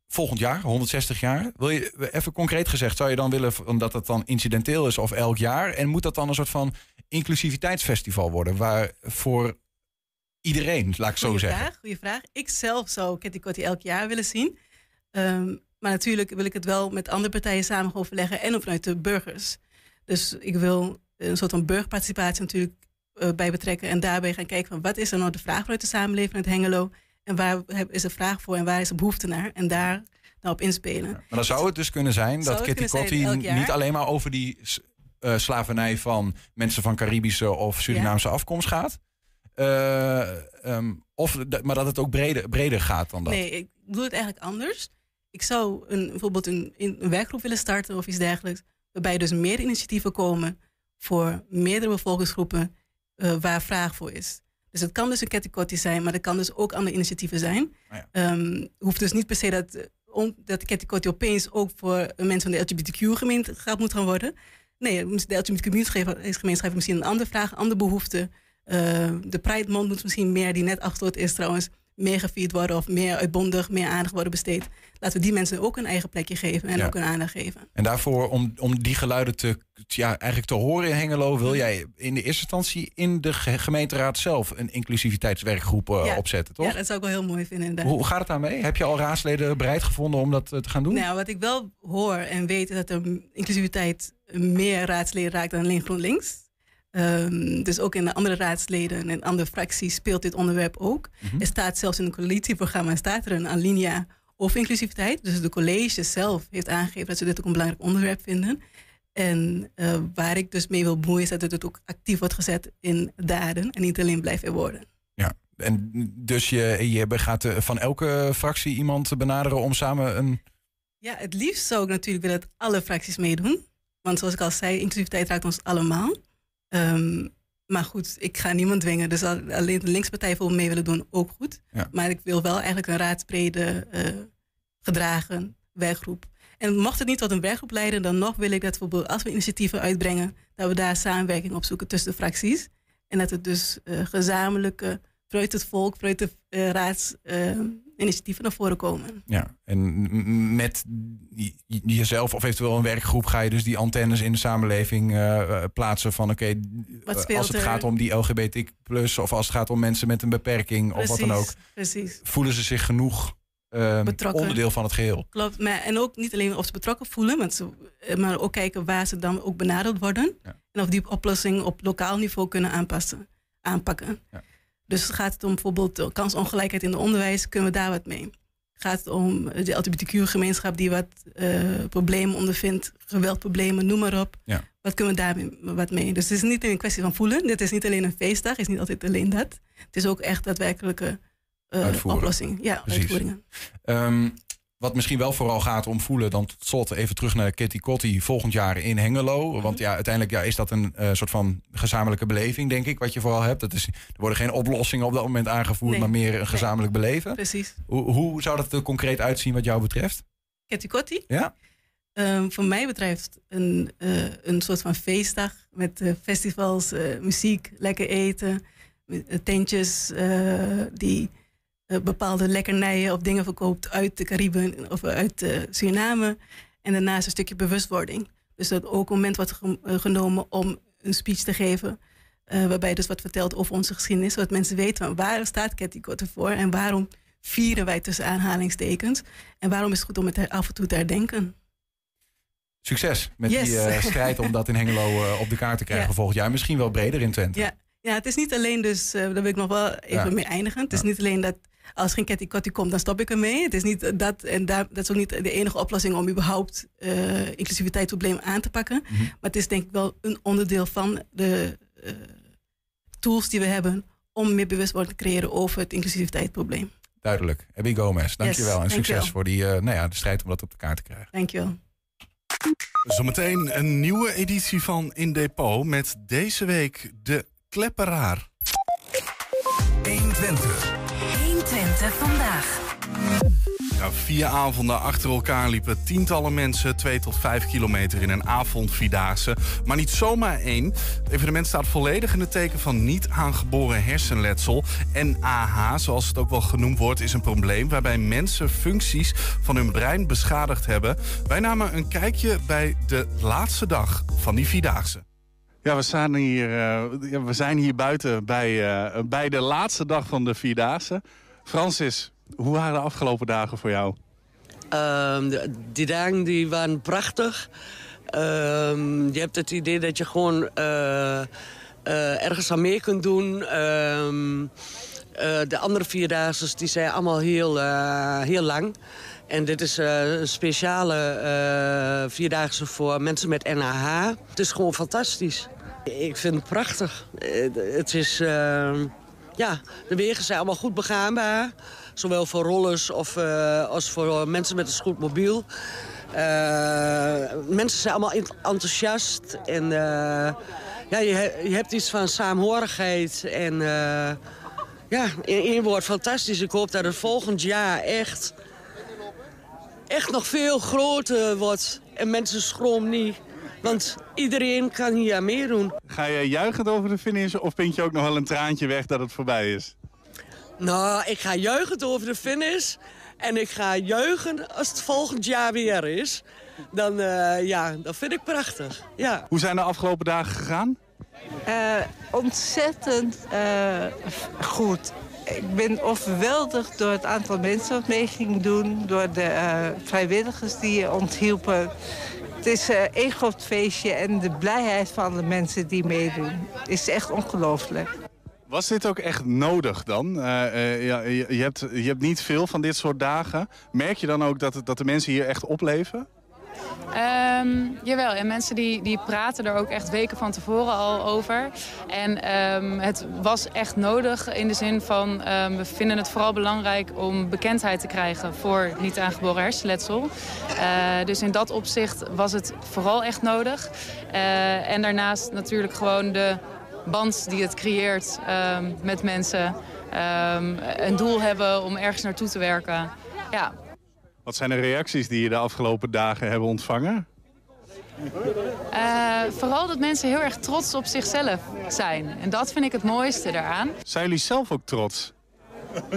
Volgend jaar, 160 jaar. Wil je even concreet gezegd, zou je dan willen v- dat het dan incidenteel is of elk jaar? En moet dat dan een soort van inclusiviteitsfestival worden, waar voor iedereen, laat ik zo zeggen. Goeie vraag. Ik zelf zou Kitty Kotti elk jaar willen zien. Ehm, maar natuurlijk wil ik het wel met andere partijen samen overleggen en ook vanuit de burgers. Dus ik wil een soort van burgerparticipatie natuurlijk eh, bij betrekken. En daarbij gaan kijken van wat is er nou de vraag vanuit de samenleving, vanuit Hengelo. En waar is de vraag voor en waar is de behoefte naar? En daar nou op inspelen. Maar dan zou het dus kunnen zijn dat Kitty Kotti niet alleen maar over die eh, slavernij van mensen van Caribische of Surinaamse afkomst gaat. Eh, ehm, of, maar dat het ook breder, breder gaat dan dat. Nee, ik doe het eigenlijk anders. Ik zou een, bijvoorbeeld een, een werkgroep willen starten of iets dergelijks. Waarbij dus meer initiatieven komen voor meerdere bevolkingsgroepen eh, waar vraag voor is. Dus het kan dus een ketikotti zijn, maar het kan dus ook andere initiatieven zijn. Ehm, hoeft dus niet per se dat, eh, om, dat de ketikotti opeens ook voor mensen van de LGBTQ-gemeenschap moet gaan worden. Nee, de LGBTQ-gemeenschap heeft misschien een andere vraag, andere behoefte. Eh, de Pride Month moet misschien meer, die net afgesloten is trouwens, meer gevierd worden of meer uitbondig, meer aandacht worden besteed. Laten we die mensen ook een eigen plekje geven en Ja. ook een aandacht geven. En daarvoor, om, om die geluiden te, ja, eigenlijk te horen in Hengelo, wil jij in de eerste instantie in de ge- gemeenteraad zelf een inclusiviteitswerkgroep eh, Ja. opzetten, toch? Ja, dat zou ik wel heel mooi vinden inderdaad. Hoe gaat het daarmee? Heb je al raadsleden bereid gevonden om dat eh, te gaan doen? Nou, wat ik wel hoor en weet is dat er inclusiviteit meer raadsleden raakt dan alleen GroenLinks. Ehm, dus ook in de andere raadsleden en andere fracties speelt dit onderwerp ook. Mhm. Er staat zelfs in het coalitieprogramma staat er een alinea over inclusiviteit. Dus de college zelf heeft aangegeven dat ze dit ook een belangrijk onderwerp vinden. En eh, waar ik dus mee wil bemoeien is dat het ook actief wordt gezet in daden en niet alleen blijft in woorden. Ja, en dus je, je gaat eh, van elke fractie iemand benaderen om samen een... Ja, het liefst zou ik natuurlijk willen dat alle fracties meedoen. Want zoals ik al zei, inclusiviteit raakt ons allemaal. Ehm, maar goed, ik ga niemand dwingen. Dus al- alleen de linkspartij voor mee willen doen, ook goed. Ja. Maar ik wil wel eigenlijk een raadsbrede eh, gedragen werkgroep. En mocht het niet tot een werkgroep leiden, dan nog wil ik dat bijvoorbeeld als we initiatieven uitbrengen, dat we daar samenwerking op zoeken tussen de fracties. En dat het dus eh, gezamenlijke, vanuit het volk, vanuit de uh, raadsinitiatieven naar voren komen. Ja, en met jezelf of eventueel een werkgroep ga je dus die antennes in de samenleving eh, eh, plaatsen van oké, eh, als het er? gaat om die LGBT plus of als het gaat om mensen met een beperking of wat dan ook, Precies. voelen ze zich genoeg eh, Betrokken. onderdeel van het geheel. Klopt, maar, en ook niet alleen of ze betrokken voelen, ze, maar ook kijken waar ze dan ook benaderd worden. En of die oplossing op lokaal niveau kunnen aanpassen, aanpakken. Dus gaat het om bijvoorbeeld kansongelijkheid in het onderwijs, kunnen we daar wat mee? Gaat het om de LGBTQ-gemeenschap die wat eh, problemen ondervindt, geweldproblemen, noem maar op. Ja. Wat kunnen we daar wat mee? Dus het is niet alleen een kwestie van voelen. Dit is niet alleen een feestdag, het is niet altijd alleen dat. Het is ook echt daadwerkelijke Uitvoeren. oplossing. Ja, Precies. uitvoeringen. Ehm, wat misschien wel vooral gaat om voelen, dan tot slot even terug naar Kitty Kotti volgend jaar in Hengelo. Want ja, uiteindelijk ja, is dat een eh, soort van gezamenlijke beleving, denk ik, wat je vooral hebt. Dat is, er worden geen oplossingen op dat moment aangevoerd, Nee. maar meer een gezamenlijk beleven. Precies. Hoe, hoe zou dat er concreet uitzien wat jou betreft? Ketty Kotti? Ja? Ehm, voor mij betreft een, eh, een soort van feestdag met eh, festivals, muziek, lekker eten, tentjes die bepaalde lekkernijen of dingen verkoopt uit de Cariben of uit eh, Suriname. En daarnaast een stukje bewustwording. Dus dat ook een moment wordt eh, genomen om een speech te geven. eh, waarbij dus wat vertelt over onze geschiedenis. Zodat mensen weten van waar staat Ketty Kotti voor en waarom vieren wij tussen aanhalingstekens. En waarom is het goed om het af en toe te herdenken. Succes met Yes. die eh, strijd om dat in Hengelo eh, op de kaart te krijgen Ja. volgend jaar. Misschien wel breder in Twente. Ja, ja, het is niet alleen dus, eh, daar wil ik nog wel even Ja. mee eindigen. Het is niet alleen dat als geen Ketty Kotti komt, dan stop ik ermee. Het is niet dat, en daar, dat is ook niet de enige oplossing om überhaupt eh inclusiviteitsprobleem aan te pakken. Mhm. Maar het is denk ik wel een onderdeel van de eh, tools die we hebben om meer bewustwording te creëren over het inclusiviteitsprobleem. Duidelijk. Abby Gomez, dankjewel. en succes voor die, eh, nou ja, de strijd om dat op de kaart te krijgen. Dankjewel. Zometeen een nieuwe editie van In Depot met deze week de Klepperaar. 120. 120 vandaag. Ja, vier avonden achter elkaar liepen tientallen mensen 2 tot 5 kilometer in een avondvierdaagse. Maar niet zomaar één. Het evenement staat volledig in het teken van niet aangeboren hersenletsel. En AH, zoals het ook wel genoemd wordt, is een probleem waarbij mensen functies van hun brein beschadigd hebben. Wij namen een kijkje bij de laatste dag van die vierdaagse. Ja, we, staan hier, eh, ja, we zijn hier buiten bij, eh, bij de laatste dag van de Vierdaagse. Francis, hoe waren de afgelopen dagen voor jou? Ehm, die dagen die waren prachtig. Ehm, je hebt het idee dat je gewoon eh, eh, ergens aan mee kunt doen. Ehm, eh, de andere vierdaagse die zijn allemaal heel, heel lang. En dit is een speciale vierdaagse voor mensen met NAH. Het is gewoon fantastisch. Ik vind het prachtig. Het is... ja, de wegen zijn allemaal goed begaanbaar. Zowel voor rollers of, eh, als voor mensen met een scootmobiel. Eh, mensen zijn allemaal ent- enthousiast. En eh, ja, je, je hebt iets van saamhorigheid. En ja, in één woord fantastisch. Ik hoop dat het volgend jaar echt, echt nog veel groter wordt. En mensen schroom niet. Want iedereen kan hier aan meedoen. Ga je juichend over de finish of vind je ook nog wel een traantje weg dat het voorbij is? Nou, ik ga juichend over de finish. En ik ga juichen als het volgend jaar weer is. Dan, eh, ja, dat vind ik prachtig. Ja. Hoe zijn de afgelopen dagen gegaan? Eh, ontzettend eh, goed. Ik ben overweldigd door het aantal mensen wat mee ging doen. Door de eh, vrijwilligers die je onthielpen. Het is eh, één groot feestje en de blijheid van de mensen die meedoen is echt ongelooflijk. Was dit ook echt nodig dan? Eh, eh, ja, je, je hebt, je hebt niet veel van dit soort dagen. Merk je dan ook dat, dat de mensen hier echt opleven? Ehm, jawel, en mensen die, die praten er ook echt weken van tevoren al over. En ehm, het was echt nodig in de zin van... ehm, we vinden het vooral belangrijk om bekendheid te krijgen... voor niet aangeboren hersenletsel. Eh, dus in dat opzicht was het vooral echt nodig. Eh, en daarnaast natuurlijk gewoon de band die het creëert met mensen. Een doel hebben om ergens naartoe te werken. Ja, Wat zijn de reacties die je de afgelopen dagen hebben ontvangen? Eh, vooral dat mensen heel erg trots op zichzelf zijn. En dat vind ik het mooiste daaraan. Zijn jullie zelf ook trots? *laughs*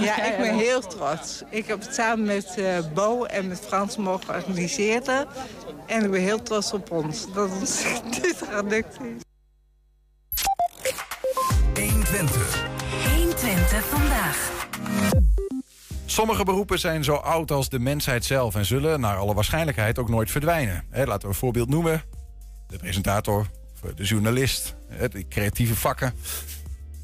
Ja, ik ben heel trots. Ik heb het samen met eh, Bo en met Frans mogen organiseren. En ik ben heel trots op ons, dat ons *laughs* dit gelukt is. 120. 120 vandaag. Sommige beroepen zijn zo oud als de mensheid zelf en zullen naar alle waarschijnlijkheid ook nooit verdwijnen. Laten we een voorbeeld noemen. De presentator, of de journalist, de creatieve vakken.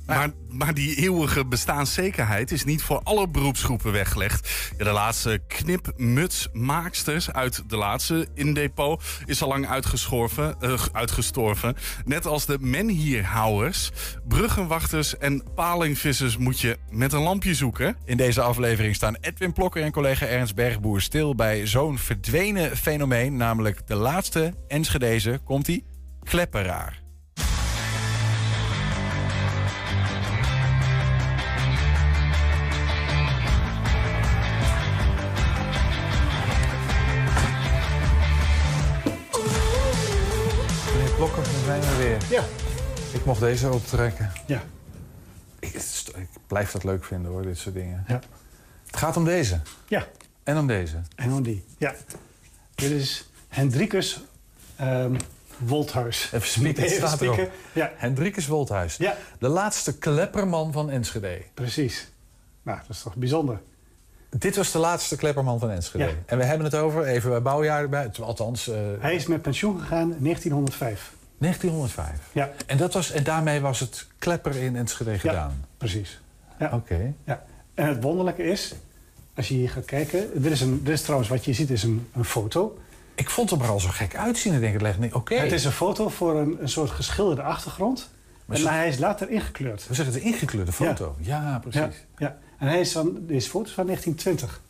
Maar, maar die eeuwige bestaanszekerheid is niet voor alle beroepsgroepen weggelegd. De laatste knipmutsmaaksters uit de laatste in depot is al lang uitgeschorven, eh, uitgestorven. Net als de menhierhouwers, bruggenwachters en palingvissers moet je met een lampje zoeken. In deze aflevering staan Edwin Plokker en collega Ernst Bergboer stil bij zo'n verdwenen fenomeen. Namelijk de laatste Enschedeze, komt-ie, klepperaar. Weer. Ja. Ik mocht deze optrekken. Ja. Ik, ik blijf dat leuk vinden hoor, dit soort dingen. Ja. Het gaat om deze. Ja. En om deze. En dan die. Ja. Dit is Hendrikus ehm Wolthuis. Even spieken, het staat erop. Ja. Hendrikus Wolthuis. Ja. De laatste klepperman van Enschede. Precies. Nou, dat is toch bijzonder. Dit was de laatste klepperman van Enschede. Ja. En we hebben het over, even bij bouwjaar erbij, althans... eh, Hij is met pensioen gegaan in 1905. 1905. Ja. En, dat was, en daarmee was het klepper in Enschede gedaan? Precies. Ja. Oké. Ja. En het wonderlijke is, als je hier gaat kijken... Dit is, een, dit is trouwens wat je ziet, is een, een foto. Ik vond hem er al zo gek uitzien. Ik denk, het niet. Oké. Het is een foto voor een, een soort geschilderde achtergrond. Maar en hij is later ingekleurd. We zeggen het een ingekleurde foto. Ja, precies. Ja, ja. En hij is van, deze foto is van 1920.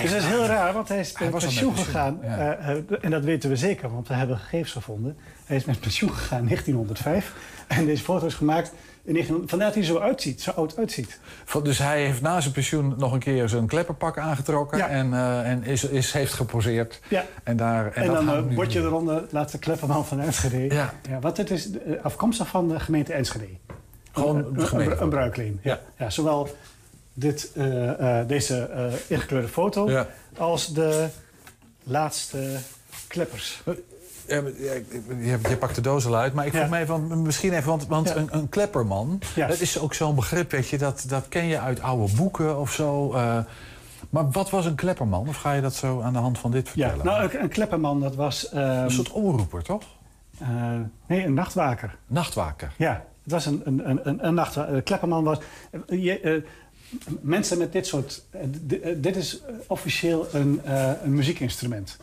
Dus dat is heel raar, want hij is Hij met pensioen gegaan. ja. eh, eh, en dat weten we zeker, want we hebben gegevens gevonden. Hij is met pensioen gegaan in 1905. En deze foto is gemaakt in 1900, vandaar dat hij zo uitziet, zo oud uitziet. Dus hij heeft na zijn pensioen nog een keer zijn klepperpak aangetrokken Ja. en, eh, en is, is, heeft geposeerd. Ja. En, daar, en, En, dan gaan we uh, nu word je doen. eronder, laatste klepperman van Enschede. Ja. Ja, want het is afkomstig van de gemeente Enschede. Gewoon een, de een, een, een bruikleen. Ja. Ja. zowel dit, eh, eh, deze eh, ingekleurde foto Ja. als de laatste kleppers. Ja, ja, je, je pakt de doos al uit, maar ik vroeg Ja. me even, want, misschien even, want, want Ja. een, een klepperman, Ja. dat is ook zo'n begrip, weet je, dat, dat ken je uit oude boeken of zo. maar wat was een klepperman? Of ga je dat zo aan de hand van dit Ja, vertellen? nou, een, klepperman, dat was... ehm, een soort omroeper, toch? nee, een nachtwaker. Nachtwaker. Ja, het was een, een, een, een, een nachtwaker. Een klepperman was... je, mensen met dit soort... eh, eh, dit is officieel een, eh, een muziekinstrument.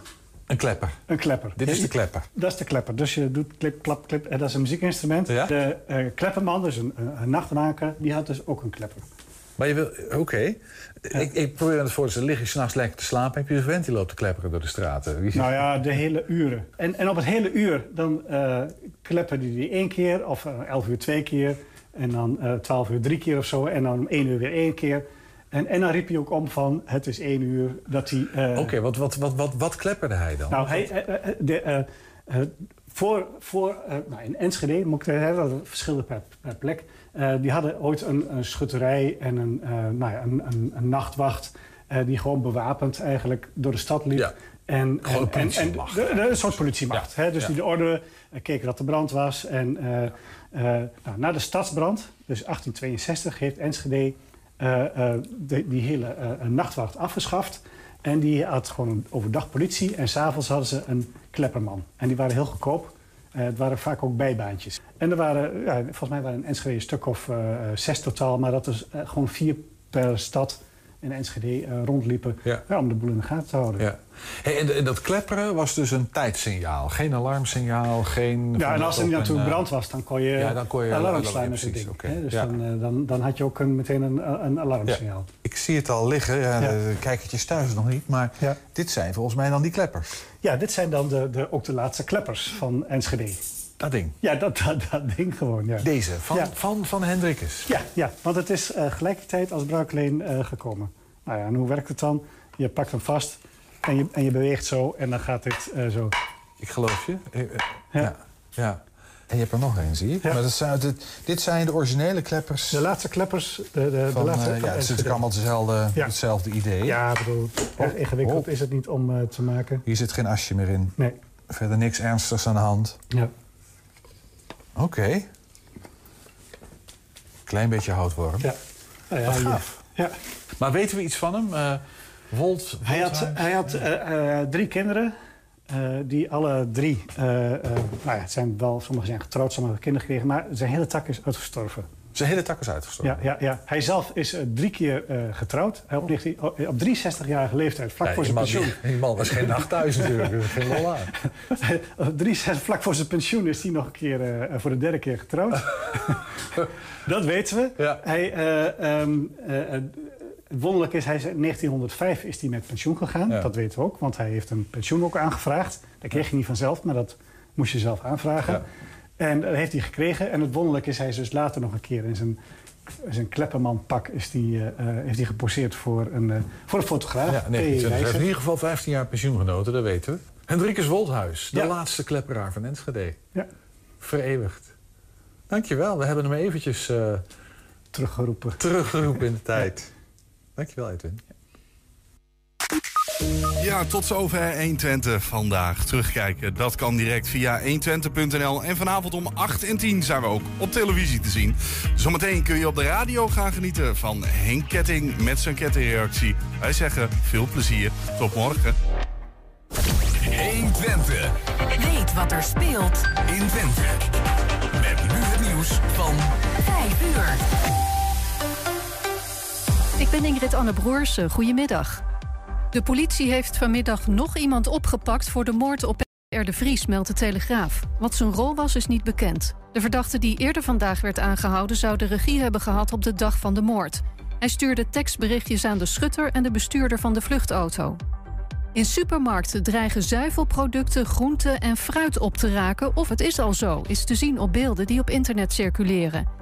Een klepper. Een klepper. Dit is de klepper. Dat is de klepper. Dus je doet klip, klap, klip. En dat is een muziekinstrument. Ja? De klepperman, dus een, een, nachtwaker, die had dus ook een klepper. Maar je wil, oké. Ik, ik probeer het voor te stellen, lig je s'nachts lekker te slapen, heb je een vent die loopt te klepperen door de straten. Nou ja, de hele uren. En, en op het hele uur, dan eh klepperde die één keer, of elf uur twee keer. En dan eh, twaalf uur drie keer of zo. En dan om één uur weer één keer. En, en dan riep hij ook om van, het is één uur, dat hij... eh, Oké, wat, wat, wat, wat, wat klepperde hij dan? Nou, hij, eh, de, voor, voor, nou, in Enschede, moet ik zeggen, dat verschilde per, per plek. Die hadden ooit een, een schutterij en een, nou ja, een, een, een nachtwacht... die gewoon bewapend eigenlijk door de stad liep. En, Gewoon een en- en- politiemacht. en- de- de- een soort politiemacht. Hè? Dus ja. die de orde keken dat er brand was. En eh, eh, nou, na de stadsbrand, dus 1862, heeft Enschede eh, die hele nachtwacht afgeschaft. En die had gewoon overdag politie en s'avonds hadden ze een klepperman. En die waren heel goedkoop. Eh, het waren vaak ook bijbaantjes. En er waren, ja, volgens mij waren in Enschede een stuk of zes totaal, maar dat is gewoon vier per stad in Enschede eh, rondliepen Ja. ja, om de boel in de gaten te houden. Ja. Hey, en, en dat klepperen was dus een tijdsignaal. Geen alarmsignaal, geen... Ja, en als er op natuurlijk een, eh, brand was, dan kon je, Ja, dan kon je alarm slaan met ding. Dus Ja. dan, eh, dan, dan had je ook een, meteen een, een alarmsignaal. Ik zie het al liggen. Ja, Ja. De kijkertjes thuis nog niet. Maar dit zijn volgens mij dan die kleppers. Ja, dit zijn dan de, de, ook de laatste kleppers van Enschede. Dat ding? Ja, dat, dat, dat ding gewoon, ja. Deze, van, Ja. van, van Hendrikus? Ja, ja, want het is eh, gelijkertijd als bruikleen eh, gekomen. Nou ja, en hoe werkt het dan? Je pakt hem vast en je, en je beweegt zo en dan gaat dit eh, zo. Ik geloof je. Ja. ja. En je hebt er nog één, zie ik. Maar dat zijn, dit, dit zijn de originele kleppers. De laatste kleppers. De, de, Van, de laatste, van ja, het is natuurlijk allemaal hetzelfde, Ja. hetzelfde idee. Ja, bedoel, erg ingewikkeld oh. is het niet om te maken. Hier zit geen asje meer in. Nee. Verder niks ernstigs aan de hand. Ja. Oké. Klein beetje houtworm. Ja. Nou ja, gaaf. Ja. Maar weten we iets van hem? Eh Volt, Hij had, hij had eh, eh, drie kinderen. eh, die alle drie, eh, eh, nou ja, het zijn wel, sommigen zijn getrouwd, sommigen hebben kinderen gekregen, maar zijn hele tak is uitgestorven. Zijn hele tak is uitgestorven? Ja, ja, ja. Hij zelf is eh, drie keer eh, getrouwd. Hij op, 19 op 63-jarige leeftijd, vlak voor zijn man- pensioen. Die, die man was geen nacht thuis natuurlijk. Dat geen lol aan. *laughs* 63 *laughs* vlak voor zijn pensioen is hij nog een keer eh, voor de derde keer getrouwd. *laughs* dat weten we. Hij, eh, ehm, eh, eh, het wonderlijk is, hij is in 1905 is hij met pensioen gegaan. Ja. Dat weten we ook, want hij heeft een pensioen ook aangevraagd. Dat kreeg je niet vanzelf, maar dat moest je zelf aanvragen. Ja. En dat heeft hij gekregen. En het wonderlijk is, hij is dus later nog een keer in zijn, zijn kleppermanpak is die, eh, eh, heeft hij geposeerd voor een, eh, voor een fotograaf. Ja, P. 1920. Hij heeft in ieder geval 15 jaar pensioen genoten, dat weten we. Hendrikus Woldhuis, de Ja. laatste klepperaar van Enschede. Ja. Vereeuwigd. Dankjewel, we hebben hem eventjes eh, teruggeroepen. teruggeroepen in de *laughs* tijd. Dankjewel, Edwin. Ja, tot zover 120 vandaag. Terugkijken, dat kan direct via 120.nl. En vanavond om 8 en 10 zijn we ook op televisie te zien. Zometeen kun je op de radio gaan genieten van Henk Ketting met zijn kettingreactie. Wij zeggen veel plezier. Tot morgen. 120. Weet wat er speelt in Twente. Met nu het nieuws van 5 uur. Ik ben Ingrid Anne Broers. Goedemiddag. De politie heeft vanmiddag nog iemand opgepakt voor de moord op R. de Vries, meldt de Telegraaf. Wat zijn rol was, is niet bekend. De verdachte die eerder vandaag werd aangehouden... zou de regie hebben gehad op de dag van de moord. Hij stuurde tekstberichtjes aan de schutter en de bestuurder van de vluchtauto. In supermarkten dreigen zuivelproducten, groenten en fruit op te raken... of het is al zo, is te zien op beelden die op internet circuleren.